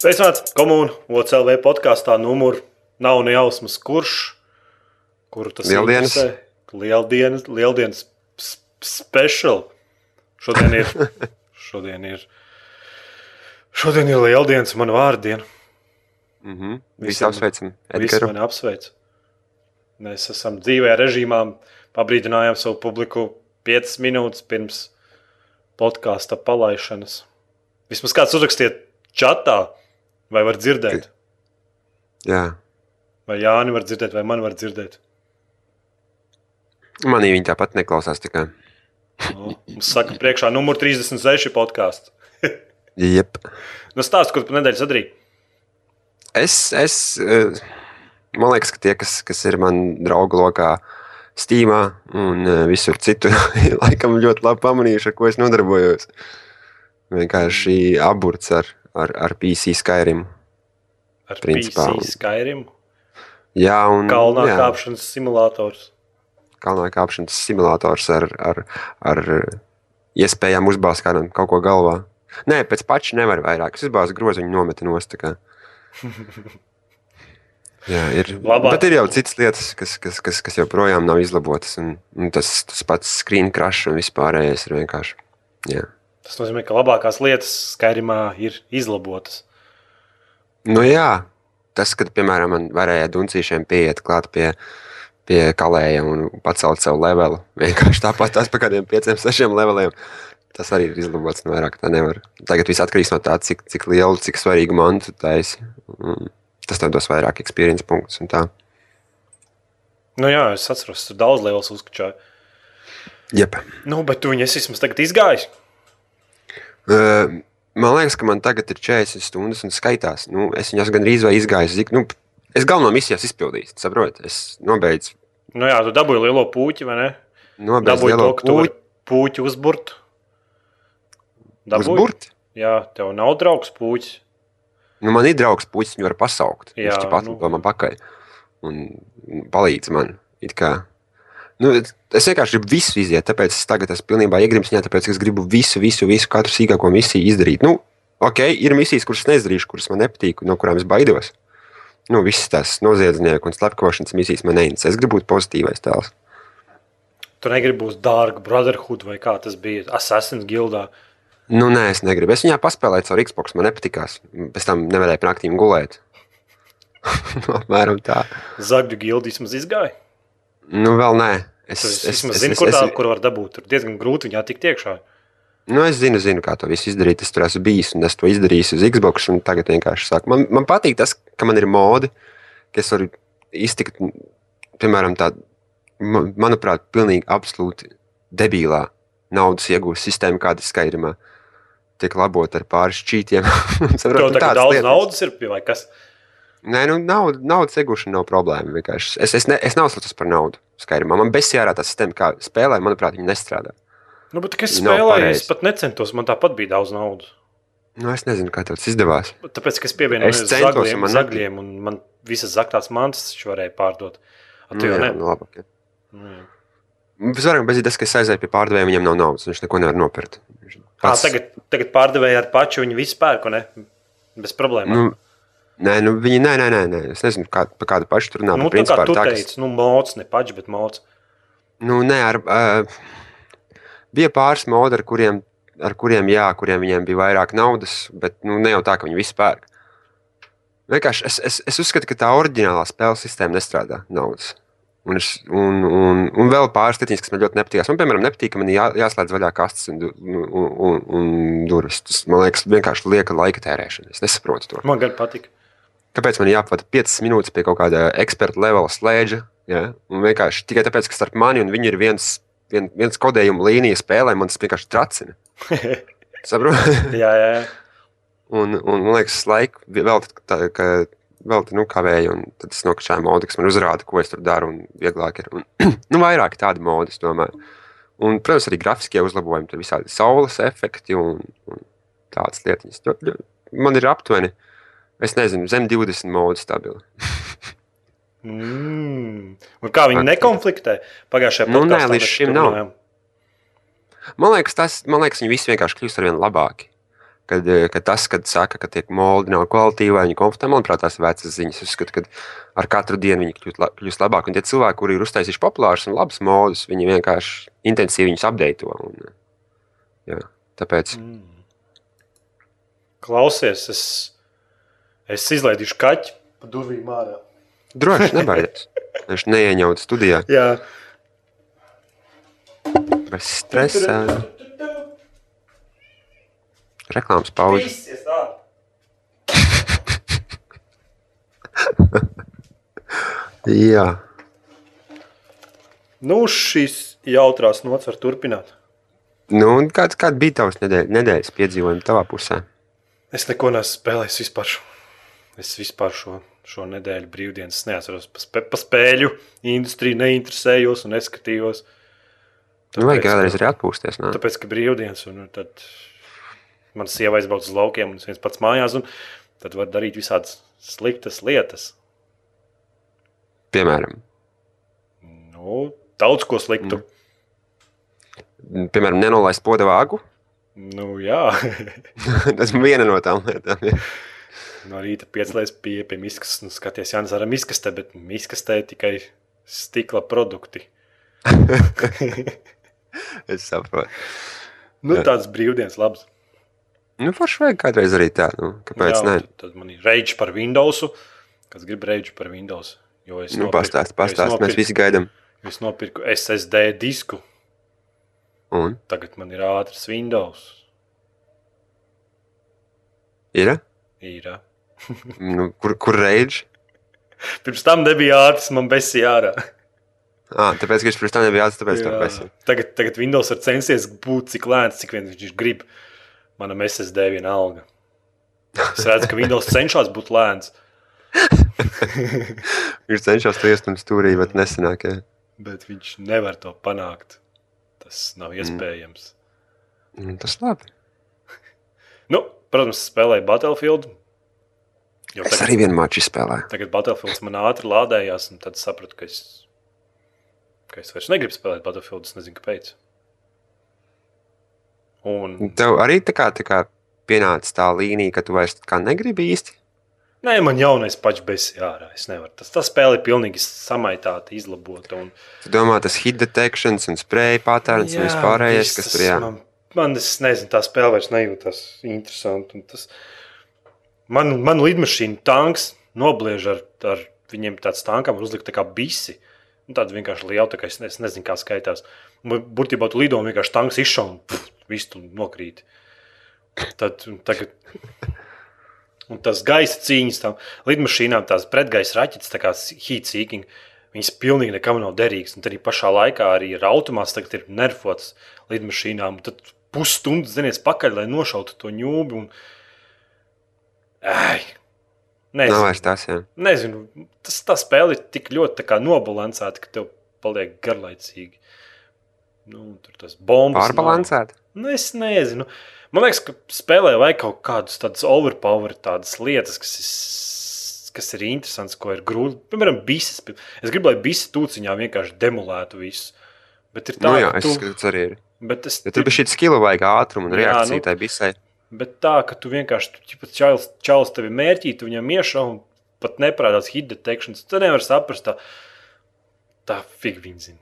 Sveicināts komūnu OCLV podkāstā numur nav ne jausmas, kurš, kuru tas Lieldienas. interesē. Lieldienas, lieldienas special. Šodien ir, šodien ir, šodien ir lieldienas, man vārdiena. Mm -hmm. Visi apsveicam Visi mani apsveic. Mēs esam dzīvē režīmā, pabrīdinājām savu publiku 5 minūtes pirms podkāstu palaišanas. Vismaz kāds uzrakstiet čatā, vai var dzirdēt. Jā, Vai Jānis var dzirdēt, vai man var dzirdēt. manī viņi tāpat neklausās. Tikai. Nu, Mums saka, priekšā numur 36 podkāsts. Jep. Nu, stāst, ko tu nedēļas darīji. Es, es, eh, man liekas, ka tie, kas, kas ir man draugu lokā, Steamā un eh, visur citur, laikam ļoti labi pamanījuši, ar ko es nodarbojos. Vienkārši aburts ar, ar, ar PC Skyrim. Ar Principā, PC Skyrim, Jā, un kalnā jā, kāpšanas simulators. kalnā kāpšanas simulators ar, ar, ar iespējām uzbāzt kādam kaut ko galvā. Nē, pēc paša nevar vairāk. Es izbāzu grozu, viņa nometa nost. Jā, ir. Labāk. Bet ir jau citas lietas, kas, kas, kas, kas joprojām nav izlabotas. Un, un tas, tas pats screen crash un vispārējais ir vienkārši. Jā. Tas nozīmē, ka labākās lietas Skyrimā ir izlabotas. Nu, jā, tas, kad, piemēram, man varēja duncīšiem pieiet klāt pie, pie kalēja un pacelt savu levelu. Vienkārši tāpat tās pa kādiem pieciem, sešiem leveliem. Tas arī ir izlabots, nu vairāk tā nevar. Tagad viss atkarīgs no tā, cik, cik lielu, cik svarīgu mantu taisi. Tas tev dos vairāk pieredzes punktus un tā. Nu, jā, es atceros, tur daudz liels uzkačāju. Jep. Nu, bet tu viņu esi vismaz tagad izgājis. Uh, man liekas, ka man tagad ir 40 stundas un skaitās. Nu, es viņas gandrīz vai izgāju. Zik, nu, es galveno misiju esmu izpildījis. saproti? Es nobeidzu, Nu, jā, tu dabūji lielo puķi, vai ne? nobeidzu Dabūji to, ka tu vari puķu puķi uzburt. Dabūji? uzburt. Jā, tev nav draugs puķis. Nu, man ir draugs, puisis, viņu var pasaukt. Jā, Viņš pat nu... man pakaļ un palīdz man. It kā. Nu, es vienkārši gribu visu iziet, tāpēc es tagad esmu pilnībā iegrimis viņā, tāpēc es gribu visu, visu, visu katru sīkāko misiju izdarīt. Nu, ok, ir misijas, kuras es neizdarīšu, kuras man nepatīk, no kurām es baidos. Nu, visas tās noziedznieku un slepkavošanas misijas man neinteresē. Es gribu būt pozitīvais tēls. Tu negribi būt Dark Brotherhood vai kā tas bija Assassin's Guildā. Nu, nē, es negribu. Es viņā paspēlēju caur Xbox, man nepatikās. Pēc tam nevarēju naktīm gulēt. Apmēram tā. Zagļu gildi vismaz izgāja. Nu, vēl nē. Es, Es, es, es zinu, kur, tā, kur var dabūt. Tur diezgan grūti viņā tikt iekšā. Nu, es zinu, zinu, kā to visu izdarīt. Es tur esmu bijis un es to izdarīju uz Xbox. un Tagad vienkārši saku, man, man patīk tas, ka man ir modi, ka es varu iztikt, piemēram, man- manuprāt, pilnīgi absolūti debilā naudas iegūšanas sistēma, kāda ir Skyrimā. Tiek labota ar pāris čītiem. Tev tā kā daudz naudas ir pie vai kas. Nē, nu, nauda, naudas iegūšana nav problēma. vienkārši. Es, es, ne, es neuztraucos par naudu. Skyrimā. Man besijā ārā tā sistēma, kā spēlē, manuprāt, viņa nestrādā. Nu, bet, Nav spēlēju, es pat necentos. Man tāpat bija daudz naudas. Nu, es nezinu, kā tas izdevās. Tāpēc, ka es pievienoju Es centos, zagļiem, man zagļiem, un man visas zaktās mantas taču varēja pārdot. A, tu Nu, jā, nu, labi, okay. Nu, jā. Visvairāk bez tas, ka es aizēju pie pārdevēja, viņam nav naudas. Viņš neko nevar nopirkt. Viņš pats- tagad, tagad pārdevēja ar pašu, viņi visu pērku, ne? Bez problēmām. Nu, nē, nu, viņi, nē, nē, nē, nē. Es nezinu, kā, par kādu pašu tur runā. nu, bet tā kā principā tu tā, teici, nu, mocs, ne paši, bet mocs. Nu, nē, ar, uh, bija pāris modi, ar kuriem, ar kuriem, jā, kuriem viņiem bija vairāk naudas, bet nu, ne jau tā, ka viņi visi pērk. Vienkārši es, es, es uzskatu, ka tā oriģinālā spēles sistēma nestrādā naudas. Un, es, un, un, un vēl pāris lietas, kas man ļoti nepatīk. Man, piemēram, nepatīk, ka man jā, jāslēdz vaļā kastes un, du- un, un, un, durvis. Tas man liekas, vienkārši lieka laika tērēšana. Es nesaprotu to. Man gan patika. Kāpēc man jāpavada 5 minūtes pie kaut kāda eksperta levela slēdža? Ja? Un vienkārši tikai tāpēc, ka starp mani un viņu ir viens, vien, viens kodējuma līnija spēlē, man tas vienkārši tracina. Saprotu? jā, jā, un, un man liekas, laiku vēl tā, ka vēl tā, nu, kavēju, un tad es nokačāju modi, kas man uzrāda, ko es tur daru, un vieglāk ir. Un, nu, vairāk tādi modi, es domāju. Un, protams, arī grafiskie uzlabojumi, tur visādi saules efekti un, un tādas lietas. Man ir aptuveni, es nezinu, zem 20 modi stabili. Mm. Un kā viņi Aktīvi. nekonfliktē? Pagājušajā Nu, nē, līdz šim nav. runājām. Man liekas, tas, man liekas, viņi visi vienkārši kļūst ar vien labāki. Kad, eh, kad tas, kad saka, ka tie moldi nav kvalitīvi vai viņi komfortabli, manuprāt, tās ir vecas ziņas. Es uzskatu, ka ar katru dienu viņi kļūst, la, kļūst labāk. Un tie cilvēki, kuri ir uztaisījuši populārus un labus modus, viņi vienkārši intensīvi viņus apdeito. Un, jā, tāpēc Mm. Klausies, es, es izlaidīšu kaķi pa durvīm ārā. droši nebaidies. Viņš neieņauta studijā Jā, bez stresa. Reklāmas pauze. Jā, Nu, šīs jautrās nots var turpināt. nu, kāds, kāda bija tavs nedēļ, nedēļas piedzīvojums tavā pusē? Es neko neesmu spēlējis vispār. Šo. Es vispār šo, šo nedēļu brīvdienas neatceros. Pa, spē, pa spēļu industriju neinteresējos un neskatījos. Nu, vajag kādreiz arī atpūsties. Ne? Tāpēc, ka brīvdienas, un tad man sieva aizbrauc uz laukiem, un es viens pats mājās, un tad var darīt visādas sliktas lietas. Piemēram, Nu, daudz ko sliktu. Mm. piemēram nenolaist poda vāgu. Nu, jā, Tas ir viena no tām lietām. ja. No rīta piecēlēs pie, pie miskas un skaties, Jānis ar miskastē, bet miskastē tikai stikla produkti. Es saprotu. Nu, tāds brīvdienas labs. Nu, forši vajag kādreiz arī tā. Nu, kāpēc Jā, ne? Tad, tad man ir rage par Windows. Kas grib rage par Windows? Jo es Nu, nopirku- pastāst, pastāst. Mēs nopirku- visi gaidām. Es nopirku SSD disku. Un Tagad man ir ātrs Windows. ir? Ir, ā. Nu, kur, kur reidž? Pirms tam nebija ātrs, man besija ārā. Ah, tāpēc, ka viņš pirms tam nebija jāatzīst, tāpēc tā pēc. Tagad, tagad Windows ir censies būt cik lēns, cik vien viņš grib. Manam SSD viena alga. Es redzu, ka Windows cenšas būt lēns, Viņš cenšas to iestumt stūrī, bet nesanāk. Ja. bet viņš nevar to panākt. Tas nav iespējams. Nu, Tas labi. Nu, protams, spēlēju Battlefield. Jo Es arī vienu maču spēlēju. Tagad Battlefields man ātri lādējās, un tad sapratu, ka es, ka es vairs negribu spēlēt Battlefield. Es nezinu, kāpēc. Un, Tev arī tā kā, tā kā pienāca tā līnija, ka tu vairs negribi īsti. nē, man jaunais pašs besija ārā. Es nevaru. Tas, tas spēle ir pilnīgi samaitāta, izlabota. Un, Tu domā, tas hit detections un spray patērns un vispārējais, kas tur jā. Man, man nezinu, tā spēle vairs nejūtas interesanti. un Tas, man, man lidmašīna tanks nobliež ar, ar viņiem tāds tankam, var uzlikt tā kā bisi. Nu, tāda vienkārši liela, tā kā es, es nezinu, kā skaitās. Un Būtībā tu lido un vienkārši tanks izšauj un viss tur nokrīt. Tad, un tagad, un tas gaisa cīņas tam lidmašīnām, tās pretgaisa raķetes, tā kā heat seeking, viņas pilnīgi nekam nav derīgas. Un tad arī pašā laikā arī ir automāts, tagad ir nerfots lidmašīnām. un Tad pusstundas zinies pakaļ, lai nošautu to ņūbi. Un... Ai, Nav nezinu, vairs tas, jā. nezinu. Tas, tā spēle ir tik ļoti nobalansēta, ka tev paliek garlaicīgi. Nu, tur tas bombas. nav. Pārbalansēt. Nu, es nezinu. Man liekas, ka spēlē vajag kaut kādas tādas overpower, tādas lietas, kas ir, kas ir interesantas, ko ir grūti. Piemēram, bises. Es gribu, lai bisi tūciņā vienkārši demolētu visu. Bet ir tā, Nu, jā, es tu, skatu, tas arī ir. Bet es, Ja tur bija šī skila, vajag ātrumu un Jā, reakciju nu- tai bisai. bet tā, ka tu vienkārši čalis, čalis tevi mērķī, tu viņam iešā un pat neprādās hit detections. Tu nevari saprast, tā, tā fig viņi zina.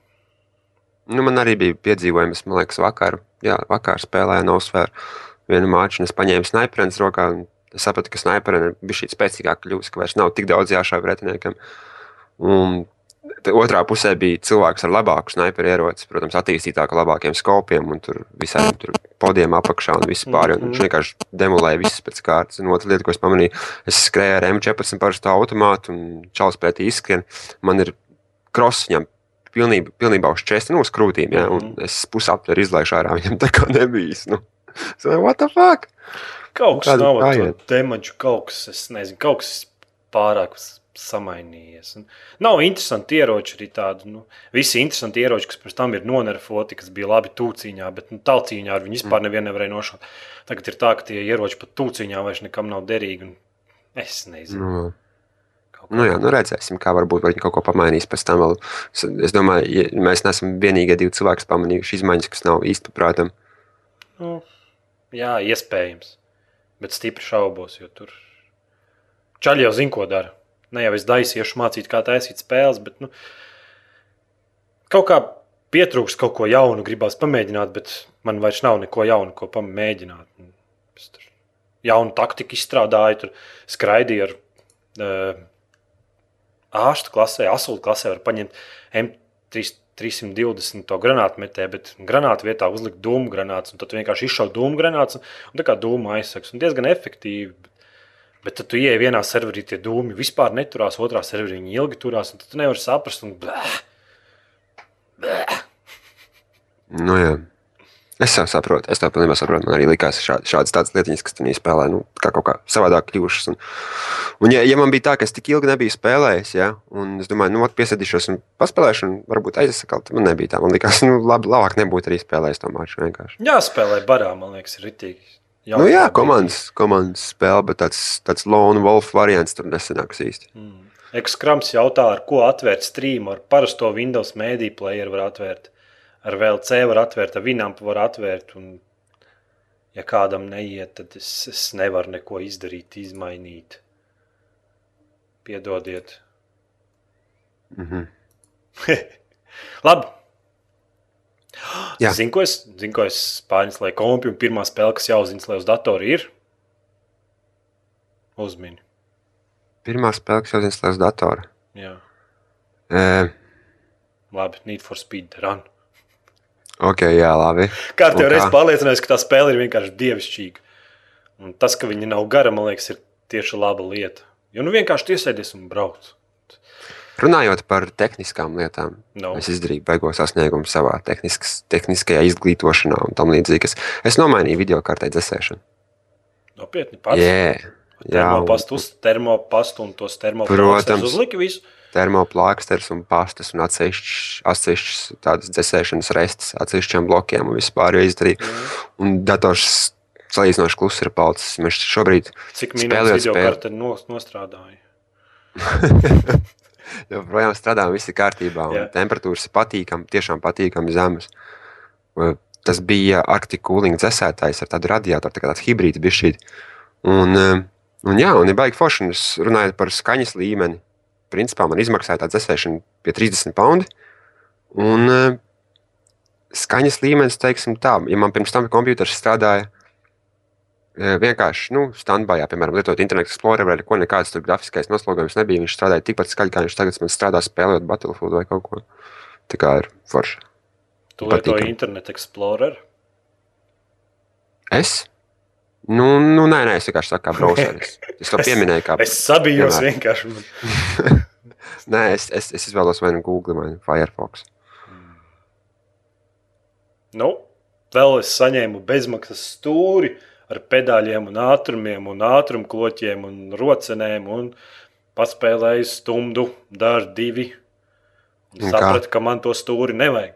Nu, man arī bija piedzīvojums, man liekas, vakar. Jā, vakar spēlēja Nosfēru vienu māču, un es paņēmu snaiperens rokā. Es sapratu, ka snaiperena bija šī spēcīgāka kļūst, ka vairs nav tik daudz jāšauj pretiniekam. Un otrā pusē bija cilvēks ar labāku snaiperu ieroci, protams, attīstītāku, labākiem skopiem un tur visādiem tur podiem apakšā un viss pārējais. un Viņš vienkārši demolēja visus pēc kārtas. Un otra lieta, ko es pamanīju, es skrēju ar M14 parastu automātu un čalis pretī izskrien. Man ir kross viņam pilnībā, pilnībā uz česta, nu, uz krūtīm. Ja, un es pusaptveru izlaišu ārā, viņam tā kā nebija. Nu. Es domāju, what the fuck? Kaut kas Kādu nav ar to demaģu, kaut kas, es nezinu, kaut kas pārāk samainījies. Un nav interesanti ieroči arī tādi, nu, visi interesanti ieroči, kas pēc tam ir nonerfoti, kas bija labi tūciņā, bet nu, tālcīņā ar viņu vispār nevienu nevarēja nošaut. Tagad ir tā, ka tie ieroči pat tūciņā vairs nekam nav derīgi. un Es nezinu. Nu, kaut nu, jā, nu redzēsim, kā varbūt viņi kaut ko pamainīs pēc tam. Vēl. Es, domāju, ja mēs neesam vienīgie divi cilvēki, kas pamanījuši izmaiņas, kas nav īsti paprātam. Nu, jā, iespējams. Bet stipri šaubos, jo tur čaļi jau zina, ko dara. Ne jau es daisiešu mācīt, kā taisīt spēles, bet nu, kaut kā pietrūks kaut ko jaunu, gribās pamēģināt, bet man vairs nav neko jaunu, ko pamēģināt. Es tur jaunu taktiku izstrādāju, tur skraidīju ar uh, ārstu klasē, asulu klasē, var paņemt M3. 320 granātmetē, bet granāta vietā uzlikt dūmu granātus, un tad vienkārši izšaut dūmu granātus, un, un tā kā dūmu aizsaks, un diezgan efektīvi. Bet, bet tad tu ieej vienā serverī, tie dūmi vispār neturās, otrā serverī viņi ilgi turās, un tad tu nevari saprast, un bleh, bleh. Nu, jā. Es jau saprotu, es to pilnībā saprotu. Man arī likās šādi, šādas tādas lietiņas, kas tur spēlē, nu, kā kaut kā savādāk kļuvušas. Un, un ja, ja man bija tā, ka es tik ilgi nebiju spēlējis, ja, un es domāju, nu, piesēdīšos un paspēlēšu, un varbūt aizsakal, tad man nebija tā. Man liekas, nu, labi, labāk nebūtu arī spēlējis to maču vienkārši. Jā, spēlē barā, man liekas, ir ritīgi. Nu, jā, komandas, komandas spēle, bet tāds, tāds lone wolf variants tur nesanāks īsti. Mm. Ekskrams jautā, ar ko atvērt streamu, ar parasto Windows Media Player var atvērt ar VLC var atvērt, ar Vinampu var atvērt. Un, ja kādam neiet, tad es, es nevaru neko izdarīt, izmainīt. Piedodiet. Mm -hmm. Labi. Jā. Zinu, ko es, zinu, ko es pārņēmu kompi, un pirmā spēle, kas jāuzzina, lai uz datora ir. Uzmini. Pirmā spēle, kas jāuzzina, lai uz datora. Jā. E... Labi, Need for Speed Run. Ok, jā, labi. Kā tev reiz pārliecinājis, ka tā spēle ir vienkārši dievišķīga. Un tas, ka viņa nav gara, man liekas, ir tieši laba lieta. Jo nu vienkārši iesēdies un brauc. Runājot par tehniskām lietām, no. es izdarīju beigās sasniegumu savā tehniskajā izglītošanā un tam līdzīgi. Es, nomainīju video kārtai dzēsēšanu. Nopietni, pats. Yeah, termopastu, termopastu un tos termopastu uzlika visu termoplāksters un pastas un atsevišķas tādas dzēsēšanas restes atsevišķiem blokiem un vispār jau izdarīja. Mm. Un dators salīdzinoši klusi ir palicis. Mēs šobrīd Cik minūtes video spēli... karte nostrādāja? Joprojām strādājam, viss ir kārtībā. Temperatūras ir patīkami, tiešām patīkami zemes. Tas bija Arctic Cooling dzēsētājs ar tādu radiatoru, tā kā tāds hibrīds bišķīt. Un, un jā, un ir baigi forši. Runājot par skaņas līmeni, principā man izmaksāja tā dzēsēšana pie 30 pounds. Un uh, skaņas līmenis, teiksim tā, ja man pirms tam kompjuters strādāja vienkārši, nu, standbājā, piemēram, lietot Internet Explorer vai ko, nekāds tur grafiskais noslogojums nebija. Viņš strādāja tikpat skaļi, kā viņš tagad strādā spēlējot Battlefield vai kaut ko. Tā kā ir forši. Tu lietoji Internet Explorer? Es? Nu, nu nē, nē, es vienkārši saku, kā browseris. Es to pieminēju. Kā, es sabijos vienkārši. nē, es, es, es izvēlos vai nu Google vai nu Firefox. Nu, vēl es saņēmu bezmaksas stūri ar pedāļiem un ātrumiem un ātrumkloķiem un rocenēm un paspēlēju stundu dar divi. Sapratu, ka man to stūri nevajag.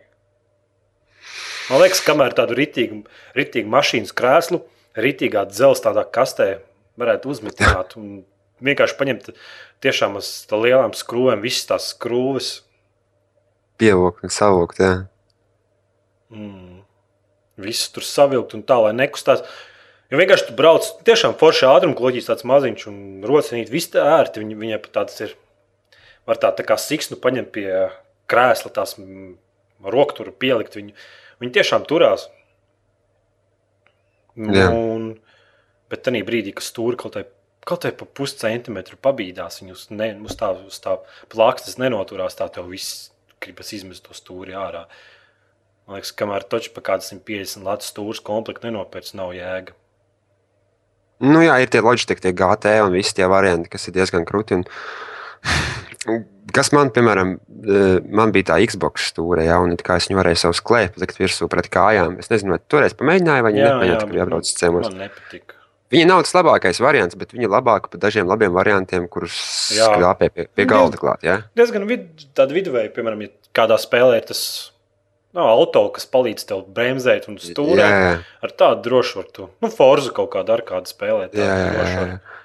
Man liekas, kamēr tādu ritīgu, ritīgu mašīnas krēslu rītīgā dzelzceļa tādā kastē varētu uzmetināt un vienkārši paņemt tiešām uz lielām skrūvēm visas tās skrūves. Pievilkt un savilkt, jā. Mm. Visu tur savilkt un tā, lai nekustās. Jo vienkārši tu brauc tiešām forši ātruma kloķis, tāds maziņš un rocinīt, viss ērti. Viņa, viņai pat tāds ir, var tā, tā kā siksnu paņemt pie krēsla, tās rokturu pielikt. Viņu, viņi tiešām turās. Un, bet tajā brīdī, kad stūri kaut kādā kaut kā pa puscentimetru pabīdās, viņus ne, uz tā, uz tā plāksnes nenoturās, tā tev viss gribas izmest to stūri ārā. Man liekas, kamēr toču pa kādu 150 latu stūres komplektu nenopērts, nav jēga. Nu jā, ir tie loģiski, tie GT un visi tie varianti, kas ir diezgan krūti. Un... Kas man, piemēram, eh, man bija tā Xbox stūra, ja, un kā es viņu varēju savus klēpus likt virsū pret kājām. Es nezinu, vai toreiz pamēģināju, vai viņi nepamēģināja, ka jābrauc uz ciemos. Man nepatika. Viņa nav tas labākais variants, bet viņa ir labāka par dažiem labiem variantiem, kurus skrāpē pie, pie galda klāt. Ja? Diezgan vid, tāda viduvēja, piemēram, ja kādā spēlē ir tas no, auto, kas palīdz tev bremzēt un stūrēt. Jā, jā. Ar tādu drošu var tu. Nu, Forza kaut kādu ar kādu spēlēt. Jā, jā, jā.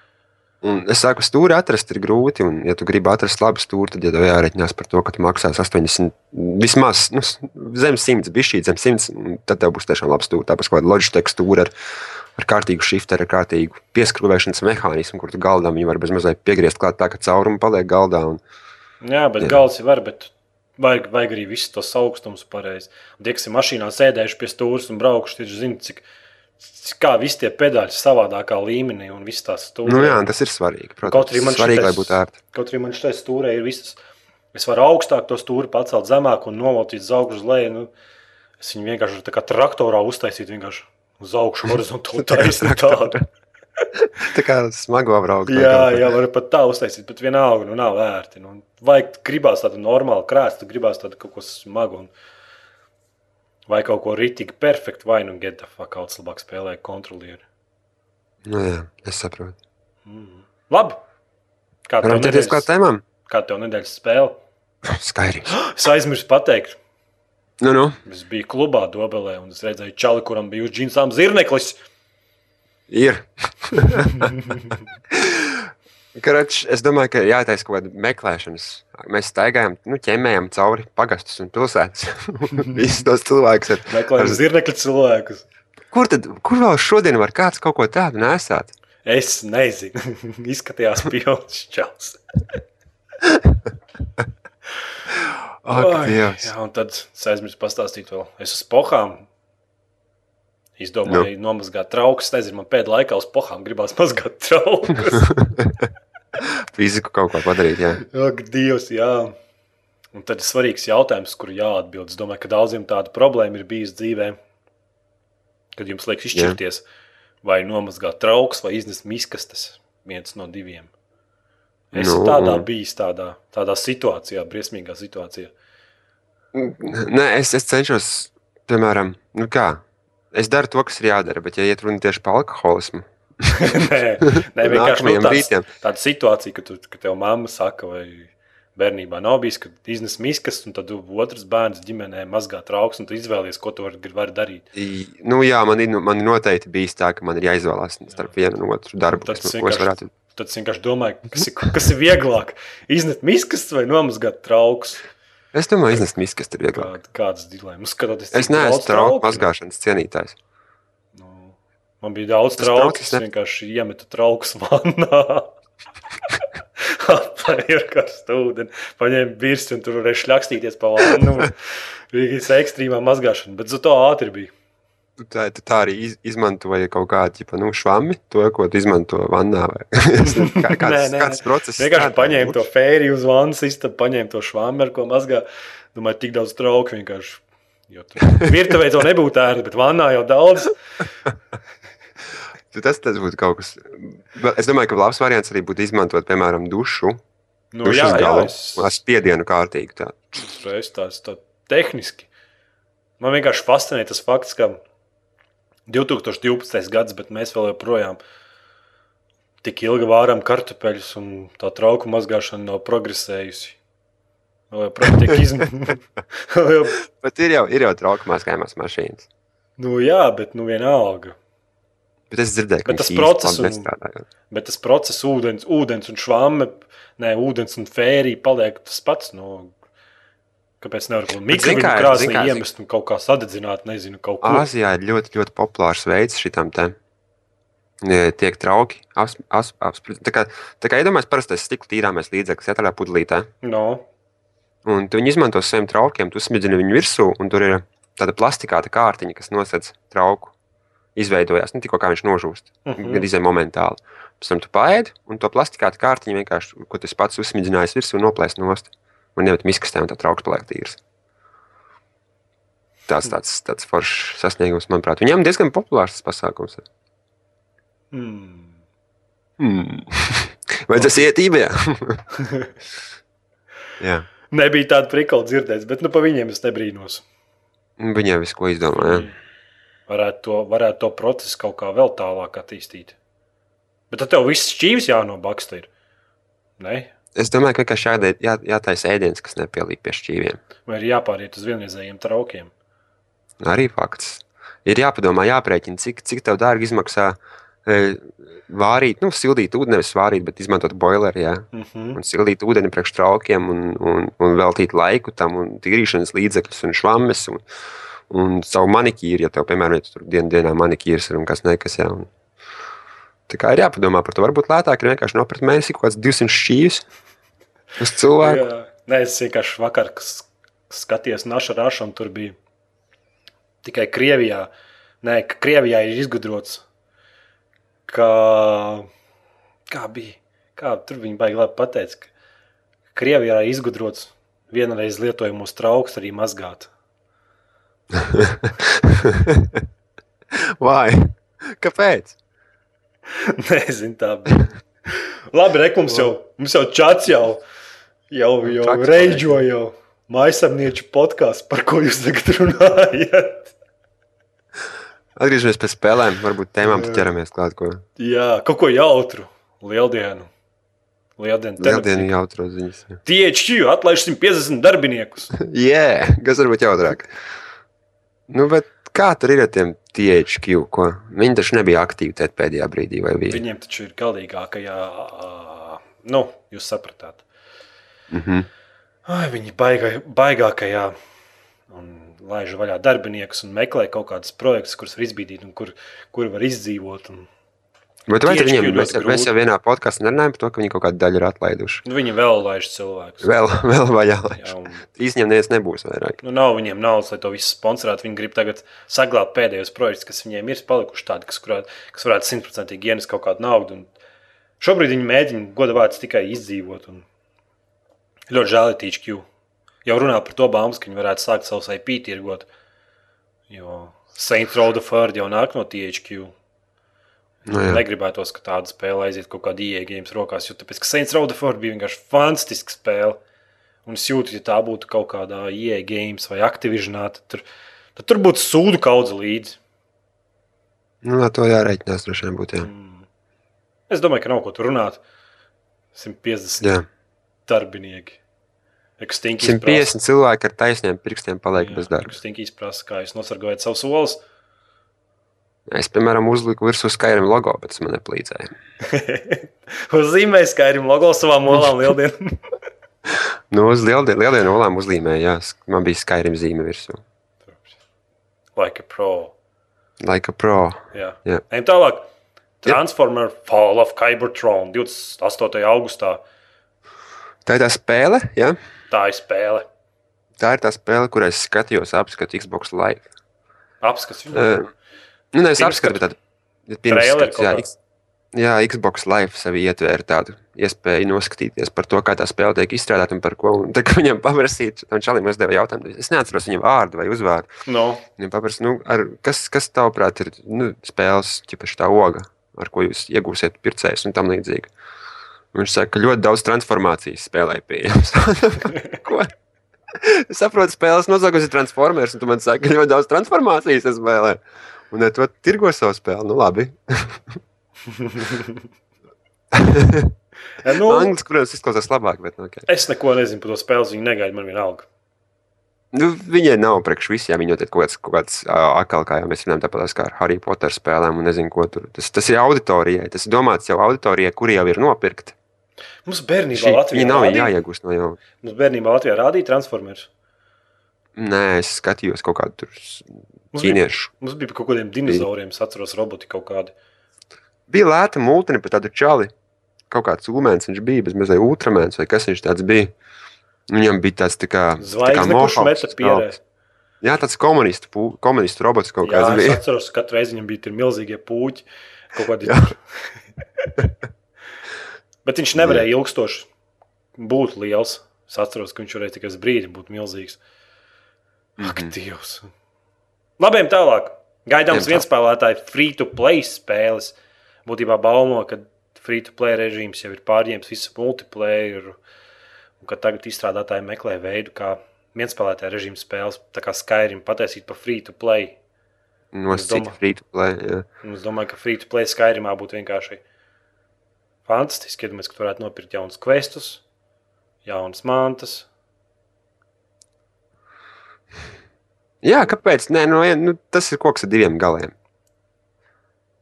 Un es saku, stūri atrast ir grūti. Un, ja tu gribi atrast labu stūri, tad jau jārēķinās par to, ka tu maksās 80, vismaz nu, zem 100, bišķīt zem 100. un Tad tev būs tiešām labs stūri. Tāpēc kāda loģiska stūra ar, ar kārtīgu shifteru, ar kārtīgu pieskrūvēšanas mehānismu, kur tu galdam viņu var bez mazliet piegriezt klāt tā, ka caurumi paliek galdā. Un, Jā, bet Jā. gals jau var, bet vajag, vajag arī visus tos augstumus pareizi. Tie, kas ir mašīnā sēdējuši pie stūres un braukuši, tie zina, cik, kā visi tie pedāļi savādākā līmenī un viss tās stūres. nu, jā, tas ir svarīgi. Kaut Protams, arī man svarīgi, lai šitais- būtu ērti. Kaut arī man šeit stūrē ir visas. Es varu augstāk to stūri pacelt zemāk un noveltīt uz augšu uz leju. Nu, es viņu vienkārši tā kā traktorā uztaisītu vienkārši uz augšu horizontāli. Tā traktorā. tādu. Tā kā smago braukt. Jā, jā, var pat tā uztaisīt, bet vienalga nu, nav vērti. Nu, vajag gribās tādu normālu krāstu, gribās tādu kaut ko smagu. Un, vai kaut ko rītīgi perfektu, vai nu get the fuck out, labāk spēlē kontrolieri. Nu, jā, es saprotu. Mm. Labi. Kā tev nedēļas, tēmām? kā tev nedēļas spēle? Skaidrs. Es aizmirsu pateikt. Nu, nu. Es biju klubā Dobelē un es redzēju čali, kuram bija uz džinsām zirneklis. Ir. Karač, es domāju, ka jātaisa kaut kāda meklēšanas. Mēs staigājam, nu, ķemmējam cauri pagastus un pilsētas. Visus tos cilvēkus. Ar... Meklējot zirnekļu cilvēkus. Kur tad, kur vēl šodien var kāds kaut ko tādu nesāt? Es nezinu. Izskatījās pilns čels. Ak, Dievs. Jā, un tad es aizmirsu pastāstīt vēl. Es uz pohām izdomāju nu. nomazgāt traukus. Nezinu, man pēdējā laikā uz pohām gribās mazgāt traukus. Fiziku kaut ko padarīt, jā. Ak, Dievs, jā. Un tad ir svarīgs jautājums, kur jāatbild. Es domāju, ka daudziem tāda problēma ir bijusi dzīvē, kad jums liekas izšķirties, vai nomazgāt trauks vai iznest miskastes. Viens no diviem. Es Nu, tādā un- biju, tādā, tādā situācijā, briesmīgā situācijā. Nē, es, es cenšos, piemēram, nu kā. Es daru to, kas ir jādara, bet, ja iet runa tieši par alkoholismu, nē, nē, vienkārši nu, tāds, tāda situācija, ka, tu, ka tev mamma saka, vai bērnībā nav bijis, ka iznes miskas, un tad otrs bērns ģimenē mazgā trauks, un tu izvēlies, ko tu vari, vari darīt. I- nu, jā, man, ir, nu, man ir noteikti bijis tā, ka man ir jāizvēlās starp vienu un otru darbu, Tad kas, tas ko es varētu. Tad es vienkārši domāju, kas ir, kas ir vieglāk. Iznet miskas vai nomazgāt trauks. Es domāju, iznest miskas ir vieglāk. Kā, kādas dilemmas? Skatoties, Es neesmu trauku. mazgāšanas cienītājs. Nu, man bija daudz trauku. Es vienkārši iemetu traukus vannā. Apgāju ar karstu ūdeni, paņēmu virsmu un tur varēja šļakstīties pa vannu. Bija ekstrēmā mazgāšana, bet to ātri bija. Tu Tā, tā arī iz, izmantoji kaut kādu ģipa, nu, švami, to, ko izmanto vannā. Kā, kāds, Nē, nē, kāds process? Vienkārši paņēmu to fēriju uz vannas, istabu, paņēmu to švāmu, ar ko mazgā. Domāju, tik daudz trauku vienkārši. Virtuvē to nebūtu ērti, bet vannā jau daudz. Tu Tas, tas būtu kaut kas. Bet Es domāju, ka labs variants arī būtu izmantot, piemēram, dušu. Nu, dušas jā, jā, galu, es ar spiedienu kārtīgi. Tā. reiz tās tā tehniski. Man vienkārši fascinē tas fakts, ka 2012. gads, bet mēs vēl joprojām tik ilgi vārām kartupeļus, un tā trauku mazgāšana nav progresējusi. Vēl joprojām tiek izmantot. Bet ir jau, ir jau trauku mazgājumās mašīnas. nu, jā, bet nu vienalga. Bet es dzirdēju, ka Bet tas process un-. Bet tas process, ūdens, ūdens un švāme, ne ūdens un fērija paliek tas pats. Nu, kāpēc nevar kādā kā, krāsnī kā, iemest un kaut kā sadedzināt, nezinu, kaut ko Āzijā ir ļoti, ļoti populārs veids šitam te. Tiek trauki apspriesti. Tā kā, tā kā iedomājas, parastais stikla tīrāmais līdzeklis, ja tādā pudelītē. no. Un tu viņi izmanto saviem traukiem, tu smidzi viņu virsū, un tur ir tāda plastikāta kārtiņa, kas nosedz trauku. Izveidojās, nu, tikko kā viņš nožūst. Uh Mm. Gan izai momentāli. Pēc tam tu paēdi, un to plastikāta kārtiņu vienkārši, ko tas pats uzsmidzinājis virsū, noplēst nost. Un nemet miskastē, un tā trauks paliek tīrs. Tāds, tāds, tāds foršs sasniegums, manuprāt. Viņam diezgan populārs tas pasākums. ir. Hmm. Hmm. Vai tas iet ībē? Jā. Nebija tāda prikla dzirdēts, bet nu, pa viņiem es nebrīnos. Viņiem visu ko izdomāja. Varētu to, varētu to procesu kaut kā vēl tālāk attīstīt. Bet tad tev viss šķīvis jānobaksta. Es domāju, ka jādē- jā, jātaisa ēdiens, kas nepielīp pie šķīviem. Vai ir jāpāriet uz vienreizējiem traukiem? Arī fakts. Ir jāpadomā, jāprēķina, cik, cik tev dārgi izmaksā e, vārīt, nu, sildīt ūdeni, nevis vārīt, bet izmantot boileri, jā, Mm -hmm. un sildīt ūdeni priekš traukiem un, un, un veltīt laiku tam un tīrīšanas līdzekļus un švammes un, un savu manikīru, ja tev, piemēram, ja tu tur dienu dienā manikīrs ir un kas nekas, jā. Un, tā kā ir jāpadomā par to. Varbūt lētāk ir vienkārši nopirkt mēnesī kaut kāds 200 šķīvis uz cilvēku. Jā, nē, es vienkārši vakar skatījos Naša Rašu, un tur bija tikai Krievijā. Nē, ka Krievijā ir izgudrots, ka, kā bija, kā tur viņi baigi labi pateica, ka Krievijā ir izgudrots vienreiz lietojamos trauks arī mazgāt. Vai? Kāpēc? Nezinu, tā bija. Labi, re, mums jau, mums jau čats jau, jau, jau reidžo jau maisamnieču podkāstu, par ko jūs tagad runājat. Atgriežamies pie spēlēm, varbūt tēmām ķeramies klāt. Ko Jā, kaut ko jautru. Lieldienu. Lieldienu. lieldienu jautro ziņas. THQ atlaiž 150 darbiniekus. Jā, kas varbūt jautrāk. Nu, bet kā tur ir ar tiem THQ? Ko? Viņi taču nebija aktīvi tajā pēdējā brīdī, vai bija? Viņiem taču ir galīgākajā, ā, nu, jūs sapratāt. Mm -hmm. Ai, viņi baigā, baigākajā un laiž vaļā darbiniekus un meklē kaut kādas projektus, kurus var izbīdīt un kur, kur var izdzīvot. Un, Bet vai viņiem, mēs, mēs jau vienā podkāstā nerunājam par to, ka viņi kaut kādu daļu ir atlaiduši? nu, viņi vēl laiž cilvēkus. Vēl, vēl vajag. Jā, un, Īsņiem neviens nebūs vairāk. nu, nav viņiem naudas, lai to visu sponsorētu. Viņi grib tagad saglabāt pēdējos projektus, kas viņiem ir palikuši tādi, kas, kurā, kas varētu simtprocentīgi ienest kaut kādu naudu. Un šobrīd viņi mēģina goda vārds tikai izdzīvot. Un ļoti žēl ir THQ. Jau runā par to baumas, ka viņi varētu sākt savus IP tirgot. Jo Saint Road jau nāk no THQ. Nu, jā. Negribētos, ka tāda spēle aiziet kaut kādā ieejams rokās, jo tāpēc, ka Saints Row bija vienkārši fantastiska spēle. Un es jūtu, ja tā būtu kaut kādā ieejams vai aktivižnā, tad tur, tad tur būtu sūdu kaudze līdzi. Nu, ar to jārēķinās droši vien būtu. Jā. Mm. Es domāju, ka nav ko tur runāt. 150 Jā. darbinieki. Ekstinktīs 150 cilvēki ar taisniem pirkstiem paliek bez darba. Ekstinktīs prasa, kā jūs nosargājat savus solis. Es, piemēram, uzliku virsū Skyrim logo, bet tas man nepalīdzēja. Uzzīmēju skaidru logo savām olām lieldienām. Nu, uz lieldienu, lieldienu olām uzlīmēja, jā, man bija Skyrim zīme virsū. like a pro. Laika pro. Jā. Jā. Ejam tālāk. Transformer Fall of Cybertron 28. augustā. Tā ir tā spēle, jā. Tā ir spēle. Tā ir tā spēle, kurā es skatījos, apskatu Xbox Live. Apskats viņu. Uh, nu, nevis apskatu, bet tādu kaut jā, jā, Xbox Live sevi ietvēra tādu iespēju noskatīties par to, kā tā spēle tiek izstrādāta un par ko. Un, kad viņam paprasīt, tam čalim uzdeva jautājumu, es neatceros viņa vārdu vai uzvārdu. No. Viņam paprasa, nu, ar, kas, kas tavuprāt ir nu, spēles, ķipaši tā oga, ar ko jūs iegūsiet pircējus un tam līdzīgi. Viņš saka, ka ļoti daudz transformācijas spēlē pieejams. Es saprotu, spēles nosaukus ir Transformers, un tu man saki, ka ļoti daudz transformācijas spēlē. Un ar to tirgo savu spēli. Nu, labi. Ja, nu, Angļu, protams, izklausās labāk, bet nu, okay. es neko nezinu par to spēli. Viņa negaida man vienalga. nu, viņai nav priekš visiem. Viņa notiek kaut kāds, kaut kāds uh, akal, kā jau mēs runājam, tāpat kā ar Harry Potter spēlēm un nezinu, ko tur. Tas, tas ir auditorijai. Tas ir domāts jau auditorijai, kuri jau ir nopirkti. Mums bērnībā Šī, Latvijā nav rādīja- jāiegūst no jauna. Mums bērnībā Latvijā rādīja Transformers. Nē, es skatījos kaut kādu tur ķīniešu. mums bija kaut kādiem dinozauriem, es atceros, roboti kaut kādi. Bija lēta mūtene par tādu čali. Kaut kāds ulmēns viņš bija, bez mazliet ultramēns vai kas viņš tāds bija. Viņam bija tāds tā kā, tā kā Zvaigzne, kurš skalps. Jā, tāds komunistu, pū- komunistu robots kaut kāds es bija. atceros, ka katru reizi viņam bija tie milzīgie. Kaut kādi. Bet viņš nevarēja ilgstoši būt liels. Es atceros, ka viņš varēja tikai uz brīdi būt milzīgs. Ak, Mhm. Dievs! Labi, ejam tālāk. Gaidāms viens spēlētājs free-to-play spēles. Būtībā baumo, ka free-to-play režīms jau ir pārņēmis visu multiplayer. Un ka tagad izstrādātāji meklē veidu, kā vienspēlētāja režīma spēles, tā kā Skyrim, pataisīt par free-to-play. Nosacīti domā- free to play. Jā. Es domāju, ka free-to-play Skyrimā būtu vienkārši fantastiski. Iedomājieties, ka tu varētu nopirkt jaunus questus, jaunas mantas. Jā, kāpēc? Nē, nu, vien- nu, tas ir koks ar diviem galiem.